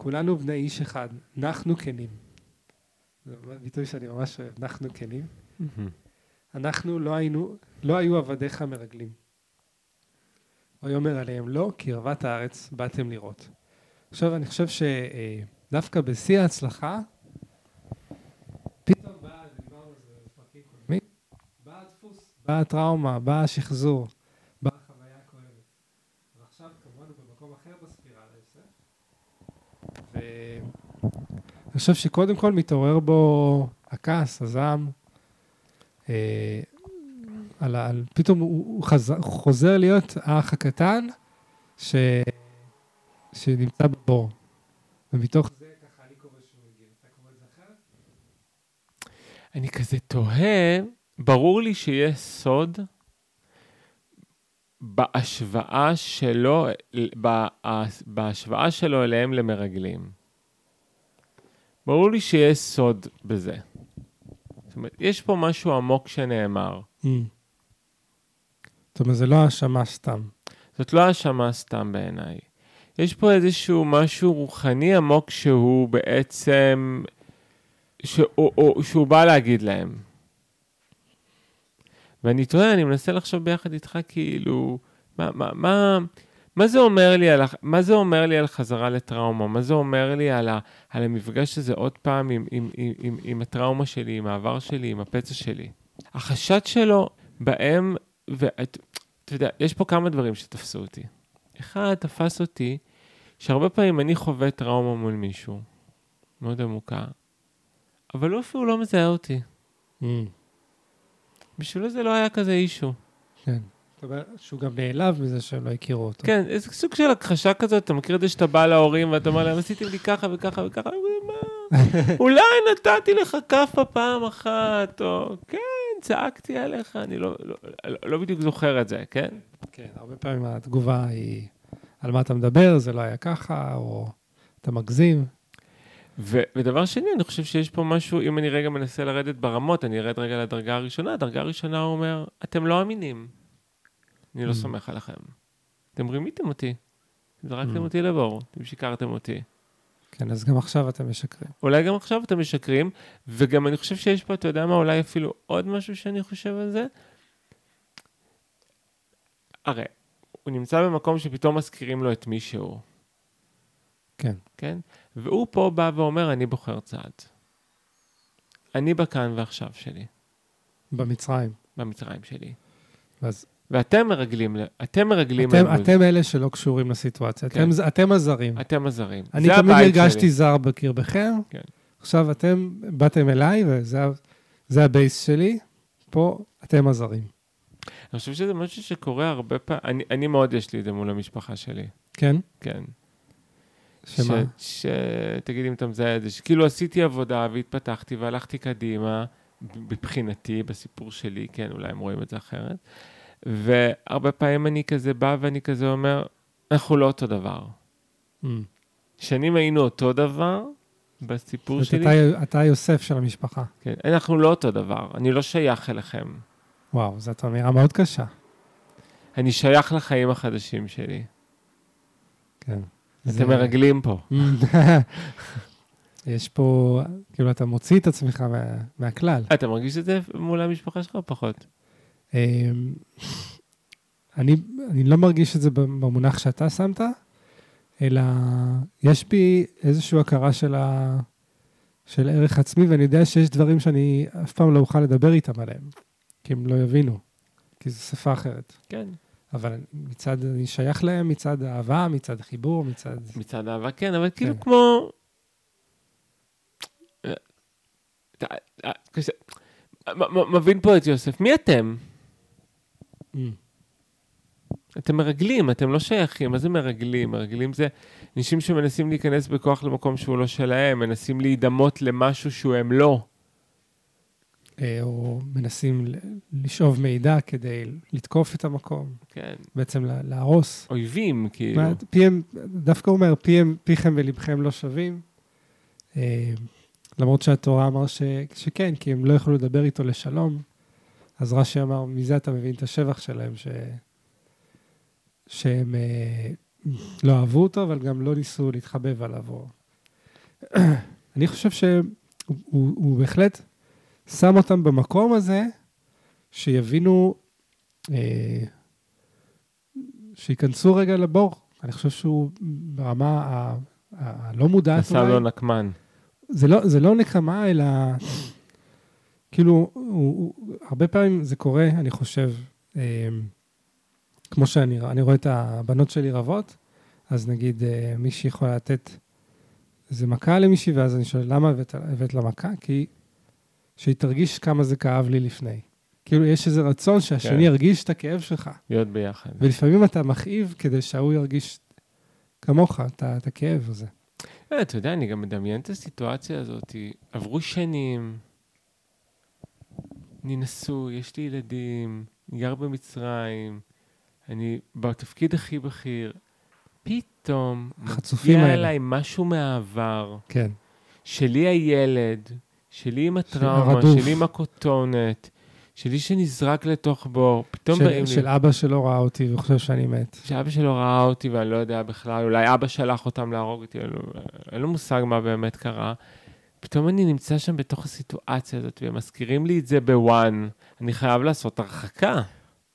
כולנו בני איש אחד, נחנו כנים. זה ביטוי שאני ממש אוהב, אנחנו כנים. אנחנו לא היינו, לא היו עבדיך מרגלים. ויאמר עליהם לא, כי ערוות הארץ באתם לראות. עכשיו, אני חושב שדווקא בשיא ההצלחה, פתאום בא, דיברנו על זה בפרקים קודמים, בא הדפוס, בא הטראומה, בא השחזור, באה החוויה הכואבת. ועכשיו, כמובן, הוא במקום אחר בספירה ליוסף. ואני חושב שקודם כל מתעורר בו הכעס, הזעם, אה, על, על, פתאום הוא, הוא חזר, חוזר להיות האח הקטן ש, שנמצא בבור. ומתוך זה ככה אני קורא שהוא הגיע. אתה קורא את זה אחרת? אני כזה תוהה, ברור לי שיש סוד בהשוואה שלו, בה- בהשוואה שלו אליהם למרגלים. ברור לי שיש סוד בזה. זאת אומרת, יש פה משהו עמוק שנאמר. זאת אומרת, זה לא האשמה סתם. זאת לא האשמה סתם בעיניי. יש פה איזשהו משהו רוחני עמוק שהוא בעצם, שהוא, הוא, שהוא בא להגיד להם. ואני תוהה, אני מנסה לחשוב ביחד איתך כאילו, מה, מה, מה, מה זה אומר לי על, מה זה אומר לי על חזרה לטראומה? מה זה אומר לי על, ה, על המפגש הזה עוד פעם עם, עם, עם, עם, עם הטראומה שלי, עם העבר שלי, עם הפצע שלי? החשד שלו בהם, ואתה יודע, יש פה כמה דברים שתפסו אותי. אחד, תפס אותי שהרבה פעמים אני חווה טראומה מול מישהו, מאוד עמוקה, אבל הוא אפילו לא מזהה אותי. בשבילו זה לא היה כזה אישו. כן. זאת אומרת, שהוא גם נעלב מזה שהם לא הכירו אותו. כן, איזה סוג של הכחשה כזאת, אתה מכיר את זה שאתה בא להורים ואתה אומר להם, עשיתם לי ככה וככה וככה, מה? אולי נתתי לך כאפה פעם אחת, או כן, צעקתי עליך, אני לא, לא, לא, לא בדיוק זוכר את זה, כן? כן, הרבה פעמים התגובה היא, על מה אתה מדבר, זה לא היה ככה, או אתה מגזים. ו- ודבר שני, אני חושב שיש פה משהו, אם אני רגע מנסה לרדת ברמות, אני ארד רגע לדרגה הראשונה, הדרגה הראשונה הוא אומר, אתם לא אמינים. אני לא Mm. סומך עליכם. אתם רימיתם אותי. זרקתם Mm. אותי לבור, אתם שיקרתם אותי. כן, אז גם עכשיו אתם משקרים. אולי גם עכשיו אתם משקרים, וגם אני חושב שיש פה, אתה יודע מה, אולי אפילו עוד משהו שאני חושב על זה. הרי, הוא נמצא במקום שפתאום מזכירים לו את מי שהוא, כן. כן? והוא פה בא ואומר, אני בוחר צעד. אני בכאן ועכשיו שלי, במצרים. במצרים שלי. אז ואתם מרגלים, אתם מרגלים אתם, אתם אלה שלא קשורים לסיטואציה, כן. אתם, אתם הזרים. אתם הזרים. אני תמיד הרגשתי. זר בקרבכם, כן. עכשיו אתם באתם אליי, וזה זה הבייס שלי, פה אתם הזרים. אני חושב שזה משהו שקורה הרבה פעמים, אני, אני מאוד יש לי את זה מול המשפחה שלי, כן? כן. שמה? ש... ש... תגיד אם אתה מזהה את זה, שכאילו עשיתי עבודה והתפתחתי והלכתי קדימה, מבחינתי, בסיפור שלי, כן, אולי הם רואים את זה אחרת. והרבה פעמים אני כזה בא ואני כזה אומר, אנחנו לא אותו דבר. Mm. שנים היינו אותו דבר בסיפור שלי, אתה, אתה יוסף של המשפחה. כן, אנחנו לא אותו דבר, אני לא שייך אליכם. וואו, זאת אמירה מאוד קשה. אני שייך לחיים החדשים שלי. כן. זה- אתם מרגלים פה. יש פה, כאילו, אתה מוציא את עצמך מה, מהכלל. אתה מרגיש את זה מול המשפחה שלך פחות? אמ, אני, אני לא מרגיש את זה במונח שאתה שמת, אלא יש בי איזושהי הכרה של, ה, של ערך עצמי, ואני יודע שיש דברים שאני אף פעם לא אוכל לדבר איתם עליהם, כי הם לא יבינו, כי זו שפה אחרת. כן. אבל מצד, אני שייך להם מצד אהבה, מצד חיבור, מצד... מצד אהבה, כן, אבל כאילו כן. כמו... אה, אה, מ- מבין פה את יוסף, מי אתם? אתם מרגלים, אתם לא שייכים, מה זה מרגלים? מרגלים זה אנשים שמנסים להיכנס בכוח למקום שהוא לא שלהם, מנסים להידמות למשהו שהוא הם לא. אה, או מנסים לשאוב מידע כדי לתקוף את המקום, כן, בעצם לה- להרוס. אויבים, כאילו. מה, פיהם, דווקא הוא אומר, פיהם, פיכם ולבכם לא שווים. אה, למרות שהתורה אמר ש, שכן, כי הם לא יכלו לדבר איתו לשלום. אז רש"י אמר, מזה אתה מבין את השבח שלהם, ש, שהם אה, לא אהבו אותו, אבל גם לא ניסו להתחבב עליו. או... אני חושב שהוא הוא, הוא בהחלט שם אותם במקום הזה, שיבינו, אה, שייכנסו רגע לבור. אני חושב שהוא ברמה הלא מודעת עשה לו נקמן. זה לא, זה לא נקמה, אלא כאילו, הוא, הוא, הרבה פעמים זה קורה, אני חושב, אה, כמו שאני אני רואה את הבנות שלי רבות, אז נגיד אה, מישהי יכולה לתת איזה מכה למישהי, ואז אני שואל, למה הבאת, הבאת לה מכה? כי שהיא תרגיש כמה זה כאב לי לפני. כאילו, יש איזה רצון שהשני כן. ירגיש את הכאב שלך. להיות ביחד. ולפעמים אתה מכאיב כדי שההוא ירגיש כמוך, את הכאב הזה. אה, אתה יודע, אני גם מדמיין את הסיטואציה הזאת. עברו שנים, אני נשוי, יש לי ילדים, אני גר במצרים, אני בתפקיד הכי בכיר. פתאום מגיע. אליי משהו מהעבר, כן. שלי הילד, שלי עם הטראומה, הרדוף. שלי עם הכותונת, שלי שנזרק לתוך בור, פתאום של, באים של לי... אבא שלא ראה אותי וחושב שאני מת. שאבא שלו ראה אותי ואני לא יודע בכלל, אולי אבא שלח אותם להרוג אותי, אין לו, אין לו מושג מה באמת קרה. פתאום אני נמצא שם בתוך הסיטואציה הזאת, והם מזכירים לי את זה בוואן. אני חייב לעשות הרחקה.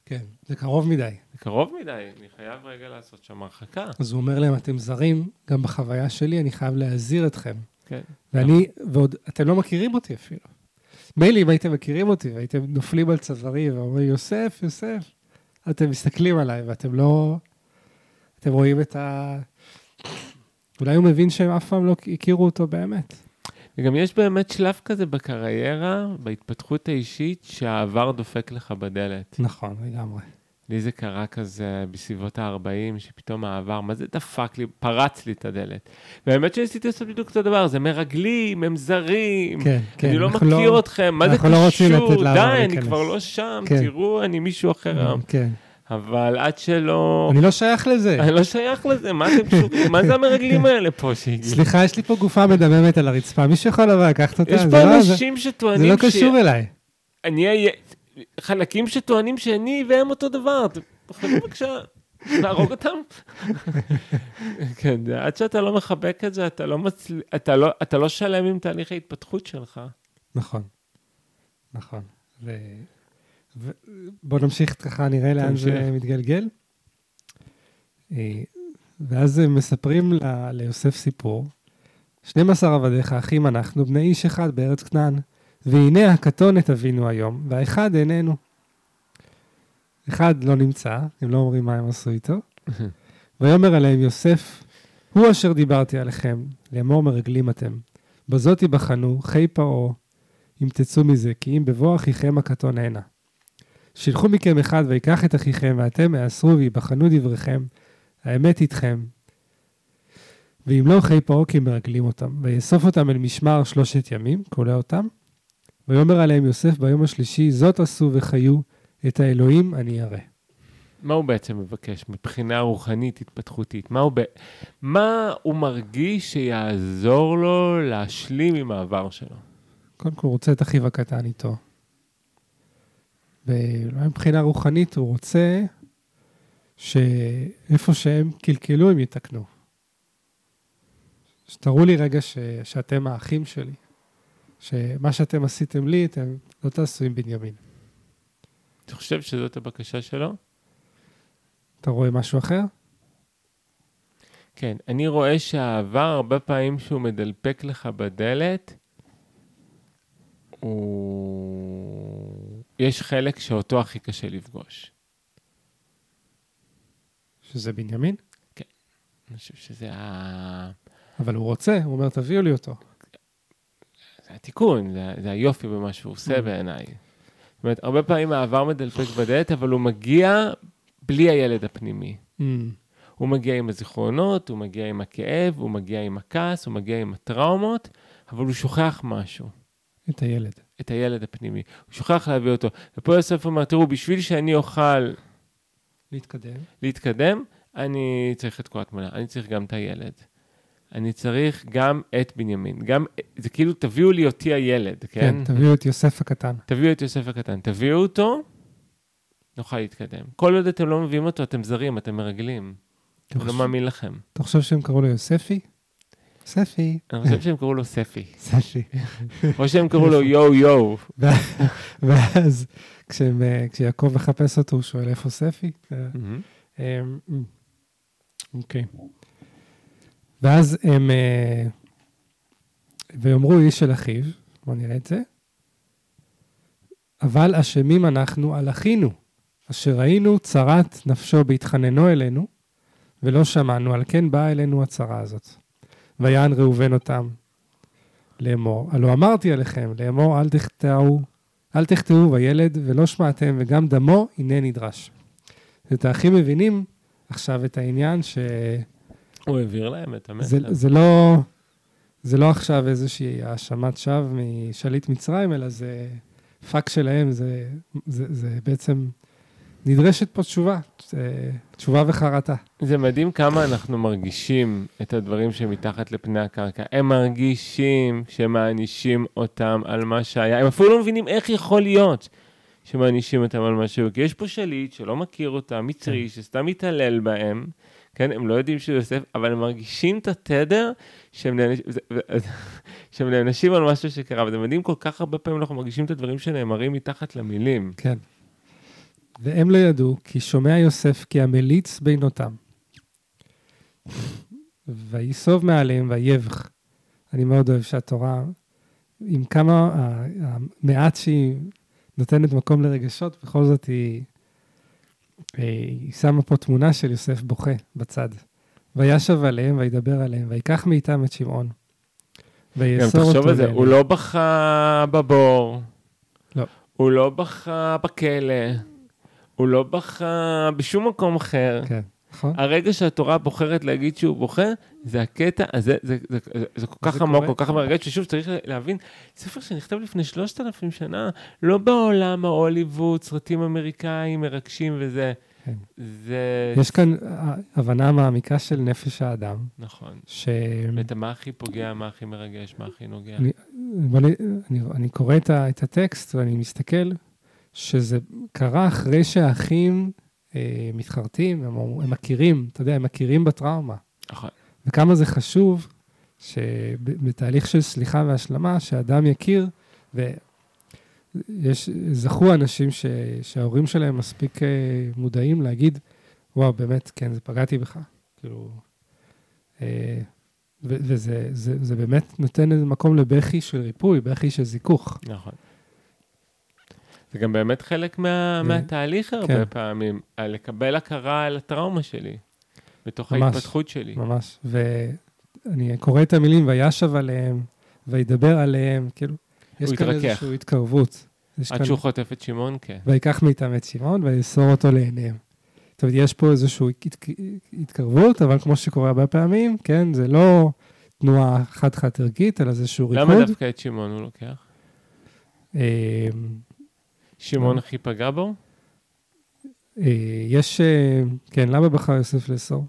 כן. זה קרוב מדי. זה קרוב מדי, אני חייב רגע לעשות שם הרחקה. אז הוא אומר להם, אתם זרים, גם בחוויה שלי, אני חייב להזהיר אתכם. כן. ואני, ועוד, אתם לא מכירים אותי אפילו. מילא אם הייתם מכירים אותי והייתם נופלים על צווארי ואומרים, יוסף, יוסף, אתם מסתכלים עליי ואתם לא... אתם רואים את ה... אולי הוא מבין שהם אף פעם לא הכירו אותו באמת. וגם יש באמת שלב כזה בקריירה, בהתפתחות האישית, שהעבר דופק לך בדלת. נכון, לגמרי. לי זה קרה כזה בסביבות ה-40, שפתאום העבר, מה זה דפק לי, פרץ לי את הדלת. והאמת שניסיתי לעשות בדיוק אותו דבר, זה מרגלים, הם זרים, כן, כן. אני לא מכיר אתכם, מה זה לא קשור? לעבר די, אני. כבר לא שם, כן. תראו, אני מישהו אחר. כן. אבל עד שלא... אני לא שייך לזה. אני לא שייך לזה, מה אתם קשורים? מה זה המרגלים האלה פה שהגיעו? סליחה, יש לי פה גופה מדממת על הרצפה, מישהו יכול לבוא לקחת אותה? יש זה פה לא- זה- אנשים זה שטוענים לא קשור אליי. אני. חלקים שטוענים שאני והם אותו דבר. אתם יכולים בבקשה להרוג אותם? כן, זה- עד שאתה לא מחבק את זה, אתה לא מצל... אתה לא, אתה לא שלם עם תהליך ההתפתחות שלך. נכון, נכון. ו... בוא נמשיך ככה, נראה לאן זה. מתגלגל. אה, ואז מספרים ל... ליוסף סיפור. 12 עבדיך אחים אנחנו, בני איש אחד בארץ כנען. והנה הקטון את אבינו היום, והאחד איננו. אחד לא נמצא, הם לא אומרים מה הם עשו איתו. ויאמר עליהם יוסף, הוא אשר דיברתי עליכם, לאמור מרגלים אתם. בזאת יבחנו, חי פרעה, אם תצאו מזה, כי אם בבוא אחיכם הקטון הנה. שילחו מכם אחד ויקח את אחיכם, ואתם העשרו ויבחנו דבריכם, האמת איתכם. ואם לא חי פרעה כי מרגלים אותם, ויאסוף אותם אל משמר שלושת ימים, כולא אותם. ויאמר עליהם יוסף ביום השלישי, זאת עשו וחיו, את האלוהים אני אראה. מה הוא בעצם מבקש מבחינה רוחנית, התפתחותית? מה הוא, ב... מה הוא מרגיש שיעזור לו להשלים עם העבר שלו? קודם כל הוא רוצה את אחיו הקטן איתו. ואולי מבחינה רוחנית הוא רוצה שאיפה שהם קלקלו הם יתקנו. שתראו לי רגע ש... שאתם האחים שלי, שמה שאתם עשיתם לי, אתם לא תעשו עם בנימין. אתה חושב שזאת הבקשה שלו? אתה רואה משהו אחר? כן, אני רואה שהעבר, הרבה פעמים שהוא מדלפק לך בדלת, הוא... יש חלק שאותו הכי קשה לפגוש. שזה בנימין? אני חושב שזה ה... אבל הוא רוצה, הוא אומר, תביאו לי אותו. זה התיקון, זה, זה היופי במה שהוא עושה Mm. בעיניי. זאת אומרת, הרבה פעמים העבר מדלפק בדלת, אבל הוא מגיע בלי הילד הפנימי. Mm, הוא מגיע עם הזיכרונות, הוא מגיע עם הכאב, הוא מגיע עם הכעס, הוא מגיע עם הטראומות, אבל הוא שוכח משהו, את הילד. את הילד הפנימי. הוא שוכח להביא אותו. ופה יוסף אומר, תראו, בשביל שאני אוכל להתקדם. להתקדם, אני צריך את כל התמונה, אני צריך גם את הילד. אני צריך גם את בנימין. גם, זה כאילו, תביאו לי אותי הילד, כן? כן, תביאו את יוסף הקטן. תביאו את יוסף הקטן, תביאו אותו, נוכל להתקדם. כל עוד אתם לא מביאים אותו, אתם זרים, אתם מרגלים. אני לא מאמין לכם. אתה חושב שהם קראו לו יוספי? יוספי. אני חושב שהם קראו לו ספי, ספי. או שהם קראו לו יו-יו. ואז כשהם, אה, כשיעקב מחפש אותו, הוא שואל איפה ספי? אה, אוקיי. ואז הם, אה, ויאמרו איש של אחיו, בואו נראה את זה, אבל אשמים אנחנו על אחינו, אשר ראינו צרת נפשו בהתחננו אלינו, ולא שמענו, על כן באה אלינו הצרה הזאת. ויען ראובן אותם לאמור, הלא אמרתי אליכם, לאמור אל תחטאו, אל תחטאו בילד ולא שמעתם, וגם דמו הנה נדרש. את האחים מבינים עכשיו את העניין שזה הוא העביר להם את המסר. זה לא, זה לא עכשיו איזושהי האשמת שווא משליט מצרים, אלא זה פאק שלהם, זה, זה, זה בעצם, נדרשת פה תשובה, זה תשובה וחרטה. זה מדהים כמה אנחנו מרגישים את הדברים שמתחת לפני הקרקע. הם מרגישים שמענישים אותם על מה שהיה. הם אפילו לא מבינים איך יכול להיות שמענישים אותם על מה שהיו. כי יש פה שליט שלא מכיר אותם, מצרי, שסתם מתעלל בהם. כן, הם לא יודעים שהוא יוסף, אבל הם מרגישים את התדר נענש- שהם נענשים על משהו שקרה. וזה מדהים, כל כך הרבה פעמים אנחנו מרגישים את הדברים שנאמרים מתחת למילים. כן. והם לא ידעו, כי שומע יוסף כי המליץ בינותם. ויסוב מעליהם ויבך. אני מאוד אוהב שהתורה, עם כמה, המעט שהיא נותנת מקום לרגשות, בכל זאת היא, היא שמה פה תמונה של יוסף בוכה בצד. וישב עליהם וידבר עליהם, ויקח מאיתם את שמעון. ויאסור תחשוב אותו על זה. הוא לא בכה בבור. לא. הוא לא בכה בכלא. הוא לא בכה בשום מקום אחר. כן, נכון? הרגע שהתורה בוחרת להגיד שהוא בוכה, זה הקטע, אז זה, זה, זה, זה, כל כך עמוק. כל כך מרגש, ששוב צריך להבין, ספר שנכתב לפני שלושת אלפים שנה, לא בעולם ההוליווד, סרטים אמריקאים מרגשים וזה. כן. זה... יש כאן הבנה מעמיקה של נפש האדם, נכון. ש... ואת מה הכי פוגע, מה הכי מרגש, מה הכי נוגע. אני, אני, אני קורא את, ה, את הטקסט ואני מסתכל שזה קרה אחרי שהאחים אה, מתחרטים, הם, הם מכירים, אתה יודע, הם מכירים בטראומה. נכון. וכמה זה חשוב שבתהליך של סליחה והשלמה, שאדם יכיר, ויש, זכו אנשים ש, שההורים שלהם מספיק אה, מודעים להגיד, וואו, באמת, כן, זה פגעתי בך. כאילו, אה, וזה זה, זה באמת נותן איזה מקום לבכי של ריפוי, בכי של זיכוך. נכון. זה גם באמת חלק מה, זה- מהתהליך הרבה כן. פעמים, לקבל הכרה על הטראומה שלי, בתוך ממש. ההתפתחות שלי. ממש. ואני קורא את המילים, וישב עליהם, וידבר עליהם, כאילו, יש כאן התרכך. איזושהי התקרבות. עד כאן- שהוא חוטף את שמעון, כן. ויקח מאיתם את שמעון ויאסור אותו לעיניהם. זאת אומרת, יש פה איזושהי הת- התקרבות, אבל כמו שקורה הרבה פעמים, כן, זה לא תנועה חד-חד ערכית, אלא זה איזשהו למה ריקוד. דווקא את שמעון הוא לוקח? שמעון למה? הכי פגע בו? אה, יש, אה, כן, למה בחר יוסף לאסור?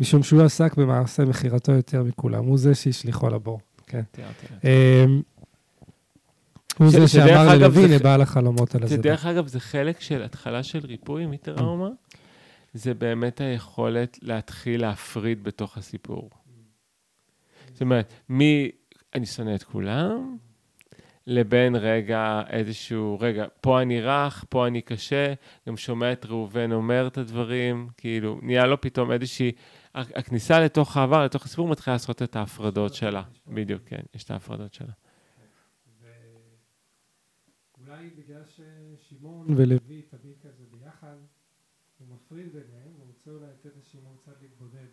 משום שהוא עסק במעשה מכירתו יותר מכולם, הוא זה שהשליחו לבור. כן. לעצמי. אה, הוא זה שאמר ללוי, נבע לחלומות על זה הזדה. דרך אגב, זה חלק של התחלה של ריפוי מטראומה, זה באמת היכולת להתחיל להפריד בתוך הסיפור. זאת אומרת, מי אני שונא את כולם, לבין רגע איזשהו, רגע, פה אני רך, פה אני קשה, גם שומע את ראובן אומר את הדברים, כאילו, נהיה לו פתאום איזושהי, הכניסה לתוך העבר, לתוך הסיפור, מתחילה לעשות את ההפרדות שלה. בדיוק, כן, יש את ההפרדות שלה. אולי בגלל ששמעון ולוי תמיד כזה ביחד, הוא מפריד ביניהם, הוא רוצה אולי לתת לשמעון קצת להתבודד.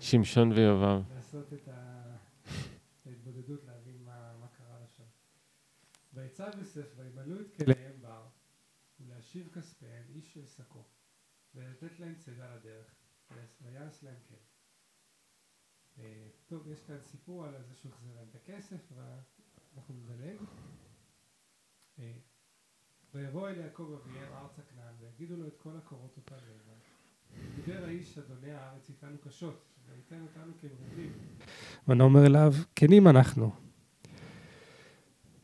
שמשון ויובב. לעשות את ההתבודדות, להבין מה מה קרה לה שם. ויצא יוסף וימלאו את כליהם בר, ולהשיב כספיהם איש של שקו, ולתת להם צידה לדרך, ויעש להם כן. אה, טוב, יש כאן סיפור על זה שהוא החזיר להם את הכסף, ואנחנו נדלג. אה, ויבוא אל יעקב אביהם ארצה כנען, ויגידו לו את כל הקורות אותה לאבן. דיבר האיש אדוני הארץ איתנו קשות, וייתן אותנו כמרובים. ונאמר אליו, כנים אנחנו.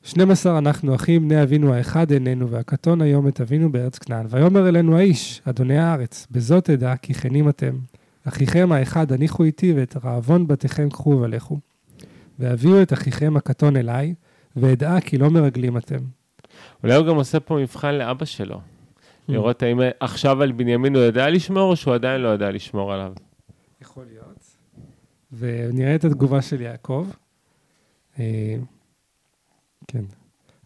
12 אנחנו אחים, בני אבינו האחד איננו, והקטון היום את אבינו בארץ כנען. ויאמר אלינו האיש, אדוני הארץ, בזאת אדע כי כנים אתם. אחיכם האחד הניחו איתי, ואת רעבון בתיכם קחו ולכו. והביאו את אחיכם הקטון אליי, ואדע כי לא מרגלים אתם. אולי הוא גם עושה פה מבחן לאבא שלו. לראות האם עכשיו על בנימין הוא יודע לשמור, או שהוא עדיין לא יודע לשמור עליו. יכול להיות. ונראה את התגובה של יעקב. כן.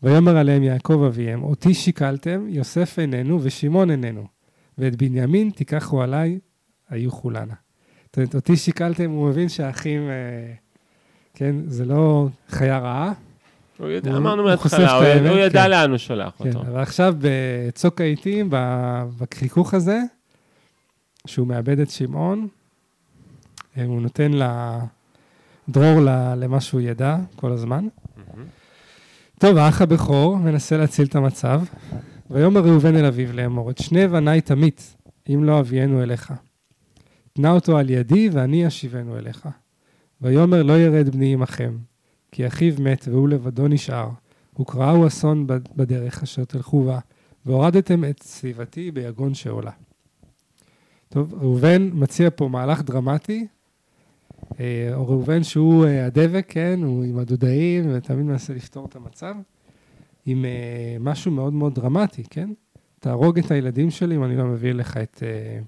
ויאמר עליהם יעקב אביהם, אותי שיקלתם, יוסף איננו ושמעון איננו, ואת בנימין תיקחו עליי, היו כולנה. זאת אומרת, אותי שיקלתם, הוא מבין שהאחים, אה, כן, זה לא חיה רעה, הוא יודע, הוא- אמרנו הוא מההתחלה, הוא האמת, הוא ידע כן. לאן הוא שולח כן, אותו. אבל עכשיו בצוק העיתים, בחיכוך הזה, שהוא מאבד את שמעון, אה, הוא נותן לדרור למה שהוא ידע כל הזמן. טוב, האח הבכור מנסה להציל את המצב, ויאמר ראובן אל אביו לאמור, את שני בניי תמית, אם לא אביאנו אליך. תנה אותו על ידי, ואני אשיבנו אליך. ויאמר לא ירד בני עמכם, כי אחיו מת והוא לבדו נשאר, וקראו אסון בד- בדרך אשר תלכו בה, והורדתם את סביבתי ביגון שעולה. טוב, ראובן מציע פה מהלך דרמטי, או ראובן שהוא אה, הדבק, כן, הוא עם הדודאים, ותמיד מנסה לפתור את המצב, עם אה, משהו מאוד מאוד דרמטי, כן? תהרוג את הילדים שלי אם אני לא מביא לך את, אה,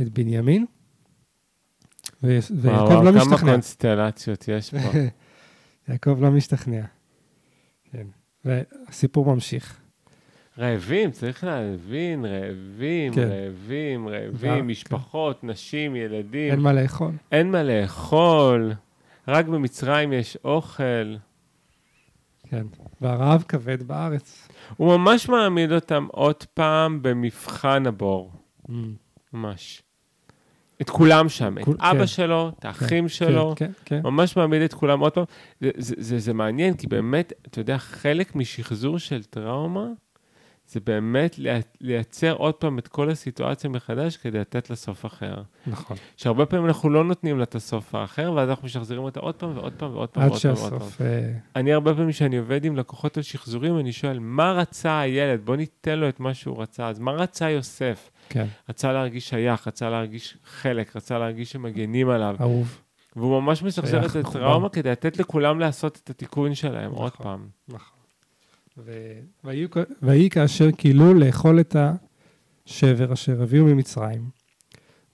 את בנימין. ויעקב לא כמה משתכנע. קונסטלציות יש פה. יעקב לא משתכנע. כן. והסיפור ממשיך. רעבים, צריך להבין, רעבים, כן. רעבים, רעבים, משפחות, נשים, ילדים. אין מה לאכול. אין מה לאכול, רק במצרים יש אוכל. כן. והרעב כבד בארץ. הוא ממש מעמיד אותם עוד פעם במבחן הבור, Mm. ממש. את כולם שם, את כול- אבא כן. שלו, את האחים שלו, כן, כן, כן. ממש מעמיד את כולם עוד פעם. זה, זה, זה, זה מעניין, כי באמת, אתה יודע, חלק משחזור של טראומה, זה באמת לייצ- לייצר עוד פעם את כל הסיטואציה מחדש כדי לתת לה סוף אחר. נכון. שהרבה פעמים אנחנו לא נותנים לה את הסוף האחר, ואז אנחנו משחזרים אותה עוד פעם ועוד פעם ועוד פעם עד ועוד פעם. שהסוף... אה, אני הרבה פעמים כשאני עובד עם לקוחות על שחזורים, אני שואל, מה רצה הילד? בוא ניתן לו את מה שהוא רצה. אז מה רצה יוסף? כן, רצה להרגיש שייך, רצה להרגיש חלק, רצה להרגיש שמגנים עליו. אהוב. והוא ממש משחזר את. הטראומה כדי לתת לכולם לעשות את התיקון שלהם עוד נכון. פעם. נכון. ויהי כאשר כילו לאכול את השבר אשר הביאו ממצרים.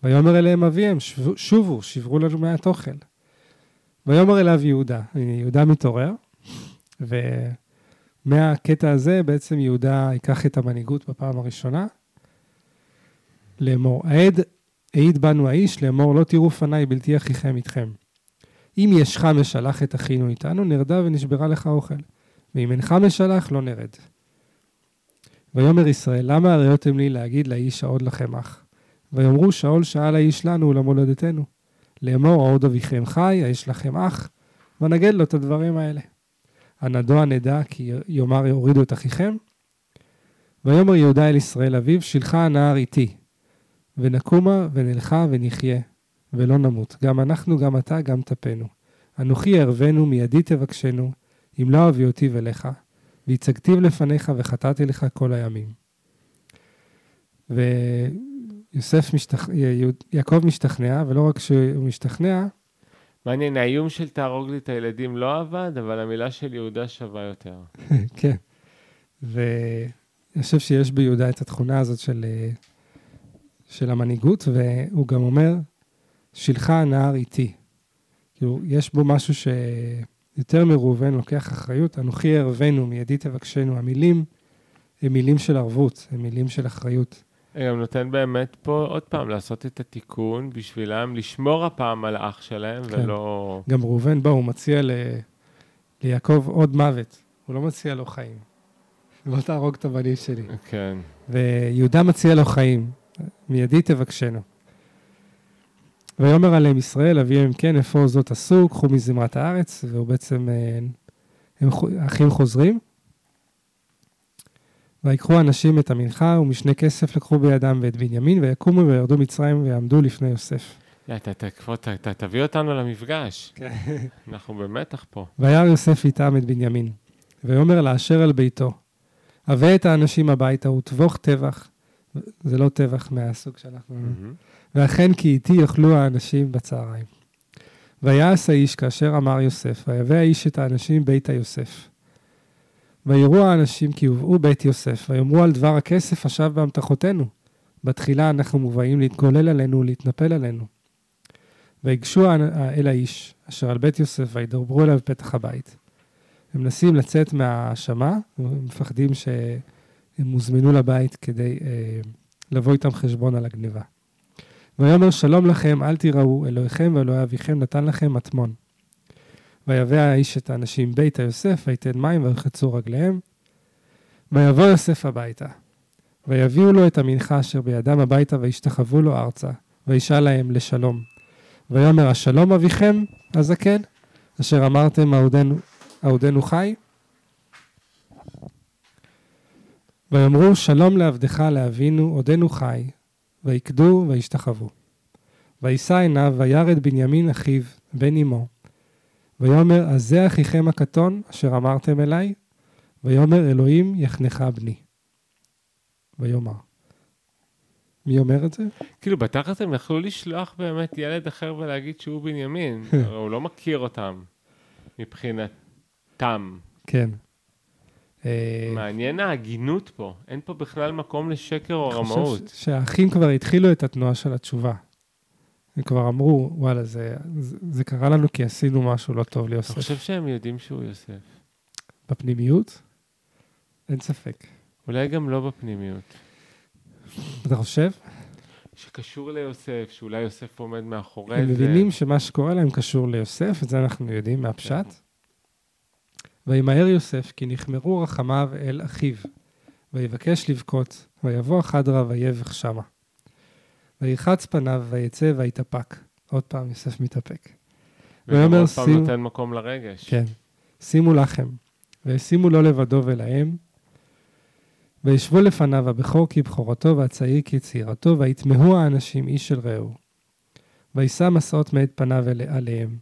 ויאמר אליהם אביהם, שובו, שברו לנו מעט אוכל. ויאמר אליו יהודה, יהודה מתעורר, ומהקטע הזה בעצם יהודה ייקח את המנהיגות בפעם הראשונה, לאמור, העד העיד בנו האיש, לאמור לא תראו פניי בלתי אחיכם איתכם. אם ישך משלח את אחינו איתנו, נרדה ונשברה לך אוכל. ואם אינך משלח, לא נרד. ויאמר ישראל, למה הראיתם לי להגיד לאיש העוד לכם אח? ויאמרו שאול שאל האיש לנו ולמולדתנו. לאמור העוד אביכם חי, האיש לכם אח, ונגד לו את הדברים האלה. הנדוע נדע כי יאמר יורידו את אחיכם. ויאמר יהודה אל ישראל אביו, שלחה הנהר איתי, ונקומה ונלכה ונחיה, ולא נמות, גם אנחנו, גם אתה, גם טפנו. אנוכי אערבנו, מידי תבקשנו, אם לא אביא אותי אליך, והצגתיו לפניך וחטאתי לך כל הימים. ויוסף משתכ... יהוד- יעקב משתכנע, ולא רק שהוא משתכנע, מעניין, האיום של תהרוג לי את הילדים לא עבד, אבל המילה של יהודה שווה יותר. כן. ואני חושב שיש ביהודה את התכונה הזאת של, אה, של המנהיגות, והוא גם אומר, שלחה הנהר איתי. כאילו, יש בו משהו שיותר מראובן לוקח אחריות. אנוכי אערבנו, מידי תבקשנו. המילים הם מילים של ערבות, הם מילים של אחריות. גם נותן באמת פה עוד פעם לעשות את התיקון בשבילם, לשמור הפעם על האח שלהם, כן. ולא... גם ראובן, בוא, הוא מציע ל... ליעקב עוד מוות. הוא לא מציע לו חיים. בוא תהרוג את הבנים שלי. כן. ויהודה מציע לו חיים, מידי תבקשנו. ויאמר עליהם ישראל, אביהם כן, איפה זאת עשו, קחו מזמרת הארץ, והוא בעצם, אה, הם האחים חוזרים. ויקחו אנשים את המנחה, ומשנה כסף לקחו בידם ואת בנימין, ויקומו וירדו מצרים ויעמדו לפני יוסף. אתה- אתה- אתה תביא אותנו למפגש. כן. אנחנו במתח פה. וירא יוסף איתם את בנימין, ויאמר לאשר על ביתו, הבא את האנשים הביתה וטבוך טבח, זה לא טבח מהסוג שאנחנו... ואכן כי איתי יאכלו האנשים בצהריים. ויעש האיש כאשר אמר יוסף, ויבא האיש את האנשים ביתה יוסף. ויראו האנשים כי הובאו בית יוסף, ויאמרו על דבר הכסף השב באמתחותינו. בתחילה אנחנו מובאים להתגולל עלינו ולהתנפל עלינו. ויגשו אל האיש, אשר על בית יוסף, וידברו אליו בפתח הבית. הם מנסים לצאת מההאשמה, הם מפחדים שהם הוזמנו לבית כדי אה, לבוא איתם חשבון על הגניבה. ויאמר שלום לכם, אל תיראו, אלוהיכם ואלוהי אביכם נתן לכם מטמון. ויבא האיש את האנשים ביתה יוסף, ויתן מים וירחצו רגליהם. ויבוא יוסף הביתה. ויביאו לו את המנחה אשר בידם הביתה, וישתחוו לו ארצה. וישאל להם לשלום. ויאמר השלום אביכם הזקן, אשר אמרתם עודנו חי. ויאמרו שלום לעבדך לאבינו עודנו חי, ויקדו וישתחוו. וישא עיניו וירד בנימין אחיו, בן אמו. ויאמר, אז זה אחיכם הקטון, אשר אמרתם אליי? ויאמר, אלוהים יחנך בני. ויאמר. מי אומר את זה? כאילו, בתכלס הם יכלו לשלוח באמת ילד אחר ולהגיד שהוא בנימין, הוא לא מכיר אותם מבחינתם. כן. אה, מעניין ההגינות פה, אין פה בכלל מקום לשקר או אני חושב רמאות. שהאחים כבר התחילו את התנועה של התשובה. הם כבר אמרו, וואלה, זה, זה, זה קרה לנו כי עשינו משהו לא טוב אני ליוסף. חושב שהם יודעים שהוא יוסף. בפנימיות? אין ספק. אולי גם לא בפנימיות. אתה חושב? שקשור ליוסף, שאולי יוסף עומד מאחורי הם זה. מבינים שמה שקורה להם קשור ליוסף, את זה אנחנו יודעים מהפשט. וימהר יוסף, כי נכמרו רחמיו אל אחיו, ויבקש לבכות, ויבוא חדרה ויבך שמה. וירחץ פניו, ויצא, ויתאפק. עוד פעם יוסף מתאפק. וגם ויאמר עוד פעם שימו- נותן מקום לרגש. כן. שימו לחם, וישימו לו לבדו ולהם, וישבו לפניו הבכור כבכורתו והצעיר כצעירתו, ויתמהו האנשים איש אל רעהו. וישא מסעות מאת פניו אל- עליהם,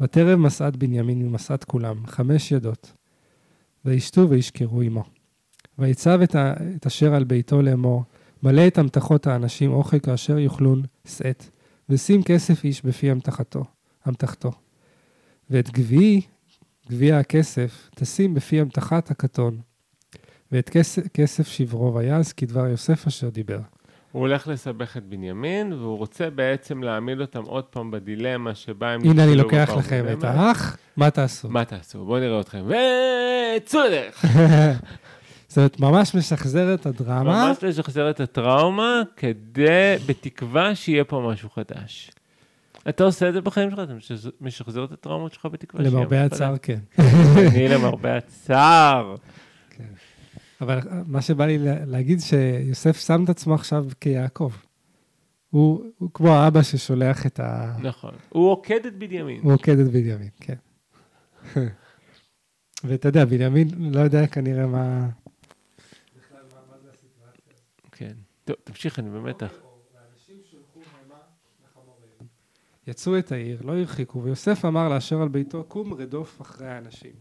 ותרב מסעת בנימין ומסעת כולם, חמש ידות. וישתו וישכרו עמו. ויצב את, ה- את אשר על ביתו לאמור, מלא את המתכות האנשים אוכל כאשר יאכלון שאת, ושים כסף איש בפי אמתחתו, אמתחתו. ואת גביעי גביע הכסף, תשים בפי המתחת הקטון, ואת כסף, כסף שברו ויעש כדבר יוסף אשר דיבר. הוא הולך לסבך את בנימין, והוא רוצה בעצם להעמיד אותם עוד פעם בדילמה שבה הם... הנה אני לוקח לכם את. האח, מה תעשו? מה תעשו? בואו נראה אתכם. וצאו לדרך. זאת אומרת, ממש משחזר את הדרמה, ממש לשחזר את הטראומה, כדי, בתקווה שיהיה פה משהו חדש. אתה עושה את זה בחיים שלך? אתה משחזר- משחזר את הטראומות שלך בתקווה שיהיה למרבה הצער כן. חדש? אני למרבה הצער. אבל מה שבא לי לה- להגיד שיוסף שם את עצמו עכשיו כיעקב. הוא, הוא כמו האבא ששולח את ה... נכון. הוא עוקד את בנימין. הוא עוקד את בנימין, כן. ואתה יודע, בנימין לא יודע כנראה מה... כן. טוב, תמשיך, אני במתח. יצאו את העיר, לא הרחיקו, ויוסף אמר לאשר על ביתו, קום רדוף אחרי האנשים.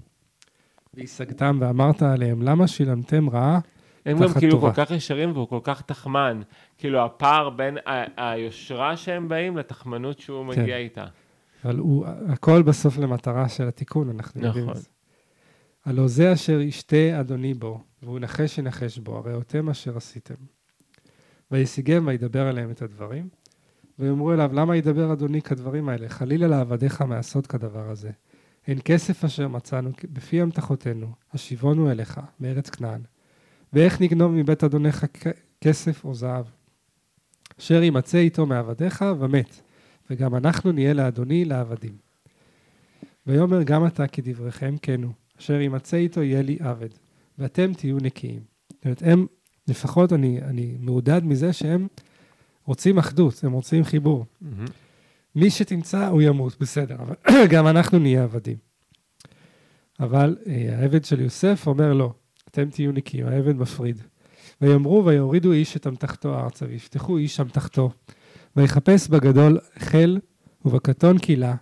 והשגתם ואמרת עליהם, למה שילמתם רעה? הם גם כאילו טובה. כל כך ישרים והוא כל כך תחמן. כאילו הפער בין ה- היושרה שהם באים לתחמנות שהוא כן. מגיע איתה. אבל הוא, הכל בסוף למטרה של התיקון, אנחנו יודעים את נכון. זה. הלא זה אשר ישתה אדוני בו, והוא נחש ינחש בו, הרי אתם אשר עשיתם. וישיגם וידבר עליהם את הדברים, ויאמרו אליו, למה ידבר אדוני כדברים האלה? חלילה לעבדיך מעשות כדבר הזה. הן כסף אשר מצאנו בפי המתחותינו, השיבונו אליך, מארץ כנען. ואיך נגנוב מבית אדונך כסף או זהב? אשר יימצא איתו מעבדיך ומת, וגם אנחנו נהיה לאדוני לעבדים. ויאמר גם אתה כדבריכם כן הוא, אשר יימצא איתו יהיה לי עבד, ואתם תהיו נקיים. זאת אומרת, הם, לפחות אני, אני מעודד מזה שהם רוצים אחדות, הם רוצים חיבור. מהמם. מי שתמצא, הוא ימות, בסדר, אבל גם אנחנו נהיה עבדים. אבל אה, העבד של יוסף אומר לו, אתם תהיו נקיים, העבד מפריד. ויאמרו ויורידו איש את אמתחתו ארצה, ויפתחו איש אמתחתו, ויחפש בגדול חיל ובקטון קילה,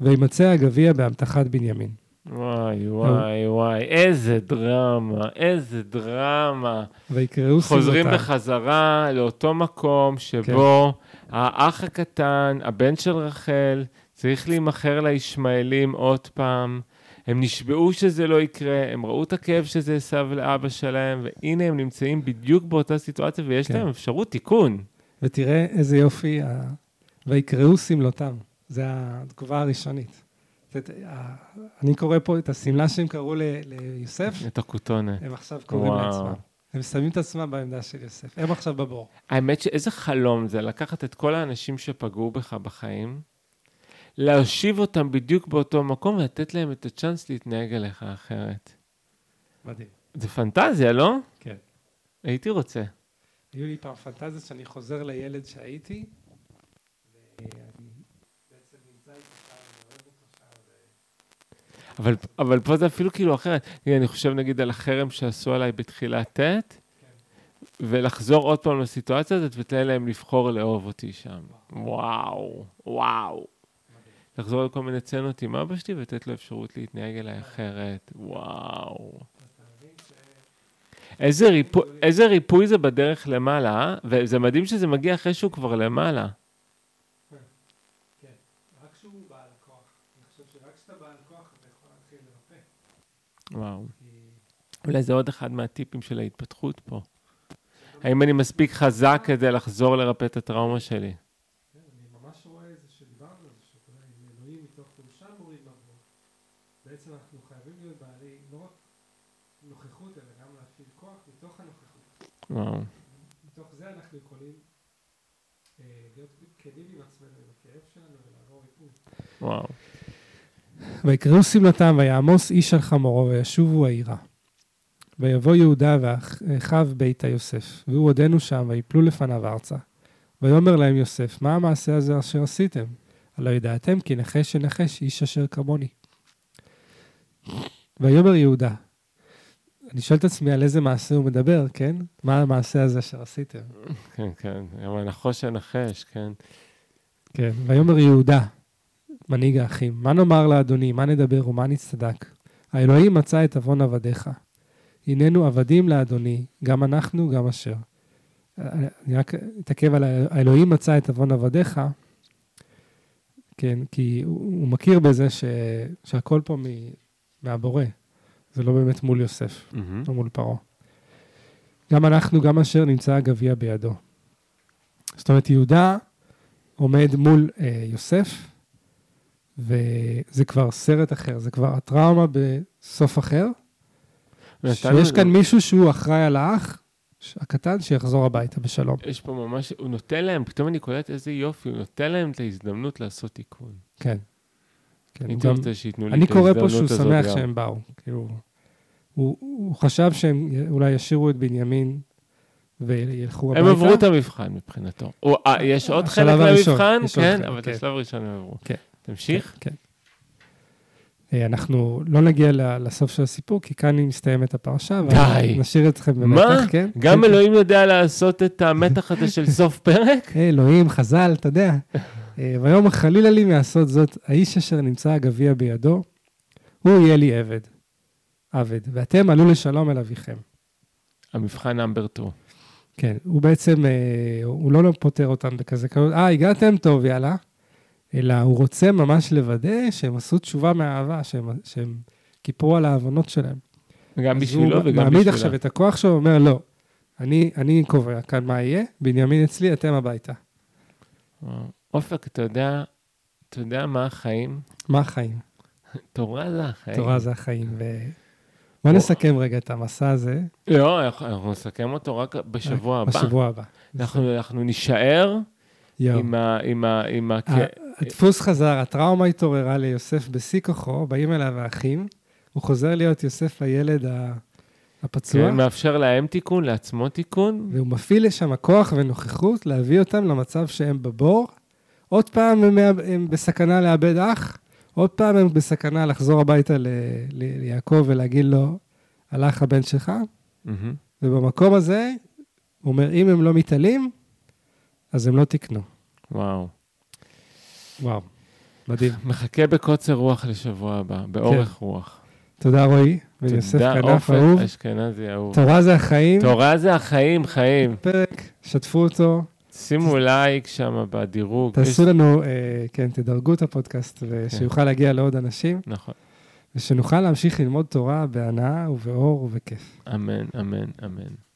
וימצא הגביע באמתחת בנימין. וואי, וואי, וואי, איזה דרמה, איזה דרמה. ויקראו חוזרים שמלותיו. בחזרה לאותו מקום שבו האח הקטן, הבן של רחל, צריך להימכר לישמעאלים עוד פעם. הם נשבעו שזה לא יקרה, הם ראו את הכאב שזה הסב לאבא שלהם, והנה הם נמצאים בדיוק באותה סיטואציה ויש כן. להם אפשרות תיקון. ותראה איזה יופי, ה- ויקראו שמלותם. זה התגובה הראשונית. אני קורא פה את השמלה שהם קראו ל- ליוסף, את הכותונה. הם עכשיו קוראים. לעצמם. הם שמים את עצמם בעמדה של יוסף. הם עכשיו בבור. האמת שאיזה חלום זה לקחת את כל האנשים שפגעו בך בחיים, להושיב אותם בדיוק באותו מקום ולתת להם את הצ'אנס להתנהג אליך אחרת. מדהים. זה פנטזיה, לא? כן. הייתי רוצה. היו לי פעם פנטזיות שאני חוזר לילד שהייתי, ואני בעצם נמצא איתו שם, אני אוהב אותו שם. אבל, אבל פה זה אפילו כאילו אחרת. אני חושב נגיד על החרם שעשו עליי בתחילת ט', ולחזור עוד פעם לסיטואציה הזאת ותן להם לבחור לאהוב אותי שם. וואו, וואו. לחזור לכל מיני צנות עם אבא שלי ולתת לו אפשרות להתנהג אליי אחרת. וואו. איזה ריפוי, זה בדרך למעלה? וזה מדהים שזה מגיע אחרי שהוא כבר למעלה. רק כשהוא בעל כוח. אני חושב שרק כשאתה בעל כוח אתה יכול להתחיל לרפא. וואו. כי אולי זה עוד אחד מהטיפים של ההתפתחות פה. האם אני מספיק חזק כדי לחזור לרפא את הטראומה שלי? כן. בעצם אנחנו חייבים להיות בעלי לא רק נוכחות, אלא גם להפעיל כוח מתוך הנוכחות. וואו. מתוך זה אנחנו יכולים אה, להיות כנים עם עצמנו, עם הכאב שלנו ולעבור ריפוי. וואו. ויקראו שמלתם, ויעמוס איש על חמורו, וישובו העירה. ויבוא יהודה ואחיו ביתה יוסף, והוא עודנו שם, ויפלו לפניו ארצה. ויאמר להם יוסף, מה המעשה הזה אשר עשיתם? הלא ידעתם כי נחש שנחש איש אשר כמוני. ויאמר יהודה, אני שואל את עצמי על איזה מעשה הוא מדבר, כן? מה המעשה הזה אשר עשיתם? כן, כן, אבל נחוש הנחש, כן. כן, ויאמר יהודה, מנהיג האחים, מה נאמר לאדוני, מה נדבר ומה נצטדק? האלוהים מצא את עוון עבדיך. הננו עבדים לאדוני, גם אנחנו, גם אשר. אני רק אתעכב על האלוהים מצא את עוון עבדיך, כן, כי הוא, הוא מכיר בזה ש, שהכל פה מ, מהבורא, זה לא באמת מול יוסף, מהמם. לא מול פרעה. גם אנחנו, גם אשר נמצא הגביע בידו. זאת אומרת, יהודה עומד מול אה, יוסף, וזה כבר סרט אחר, זה כבר הטראומה בסוף אחר, שיש כאן מישהו שהוא אחראי על האח הקטן שיחזור הביתה בשלום. יש פה ממש, הוא נותן להם, פתאום אני קולט איזה יופי, הוא נותן להם את ההזדמנות לעשות תיקון. כן. כן, הייתי גם- רוצה שייתנו לי אני את קורא ההזדמנות פה שהוא הזאת שמח גם. שהם באו. כאילו, הוא, הוא חשב שהם אולי ישאירו את בנימין וילכו הם הביתה. עברו את המבחן מבחינתו. אה, יש עוד חלק למבחן, כן, אבל את כן. השלב הראשון הם עברו. כן. תמשיך. כן. אה, אנחנו לא נגיע לסוף של הסיפור, כי כאן היא מסתיימת הפרשה. די. נשאיר אתכם מה? במתח, כן? גם כן, אלוהים יודע לעשות את המתח הזה של סוף פרק? כן. אלוהים, חז"ל, אתה יודע. אה, ויאמר חלילה לי מעשות זאת, האיש אשר נמצא הגביע בידו, הוא יהיה לי עבד. עבד, ואתם עלו לשלום אל אביכם. המבחן נאמבר 2. כן, הוא בעצם, אה, הוא לא פותר אותם בכזה קלות, אה, הגעתם טוב, יאללה. אלא הוא רוצה ממש לוודא שהם עשו תשובה מהאהבה, שהם, שהם כיפרו על העוונות שלהם. גם בשבילו הוא וגם מעמיד עכשיו בשבילה. את הכוח שלו, אומר, לא, אני, אני קובע כאן מה יהיה, בנימין אצלי, אתם הביתה. וואו. אופק, אתה יודע, אתה יודע מה החיים? מה החיים? תורה זה החיים. תורה זה החיים. ו... בוא נסכם רגע את המסע הזה לא, אנחנו- נסכם אותו רק בשבוע הבא. בשבוע הבא. אנחנו נישאר. עם ה... הדפוס חזר, הטראומה התעוררה ליוסף בשיא כוחו, באים אליו האחים, הוא חוזר להיות יוסף הילד ה- הפצוע, כן, מאפשר להם תיקון, לעצמו תיקון. והוא מפעיל לשם כוח ונוכחות להביא אותם למצב שהם בבור. עוד פעם הם, הם בסכנה לאבד אח, עוד פעם הם בסכנה לחזור הביתה ל- ל- ליעקב ולהגיד לו, הלך הבן שלך, מהמם. ובמקום הזה, הוא אומר, אם הם לא מתעלים, אז הם לא תקנו. וואו. וואו, מדהים. מחכה בקוצר רוח לשבוע הבא, באורך רוח. תודה רועי, ויוסף תודה, כנף אהוב. אשכנזי אהוב. תורה זה החיים. תורה זה החיים, חיים. פרק, שתפו אותו, שימו לייק שם בדירוג. תעשו לנו, אה, כן, תדרגו את הפודקאסט, ושיוכל להגיע לעוד אנשים, נכון. ושנוכל להמשיך ללמוד תורה בהנאה ובאור ובכיף. אמן, אמן, אמן.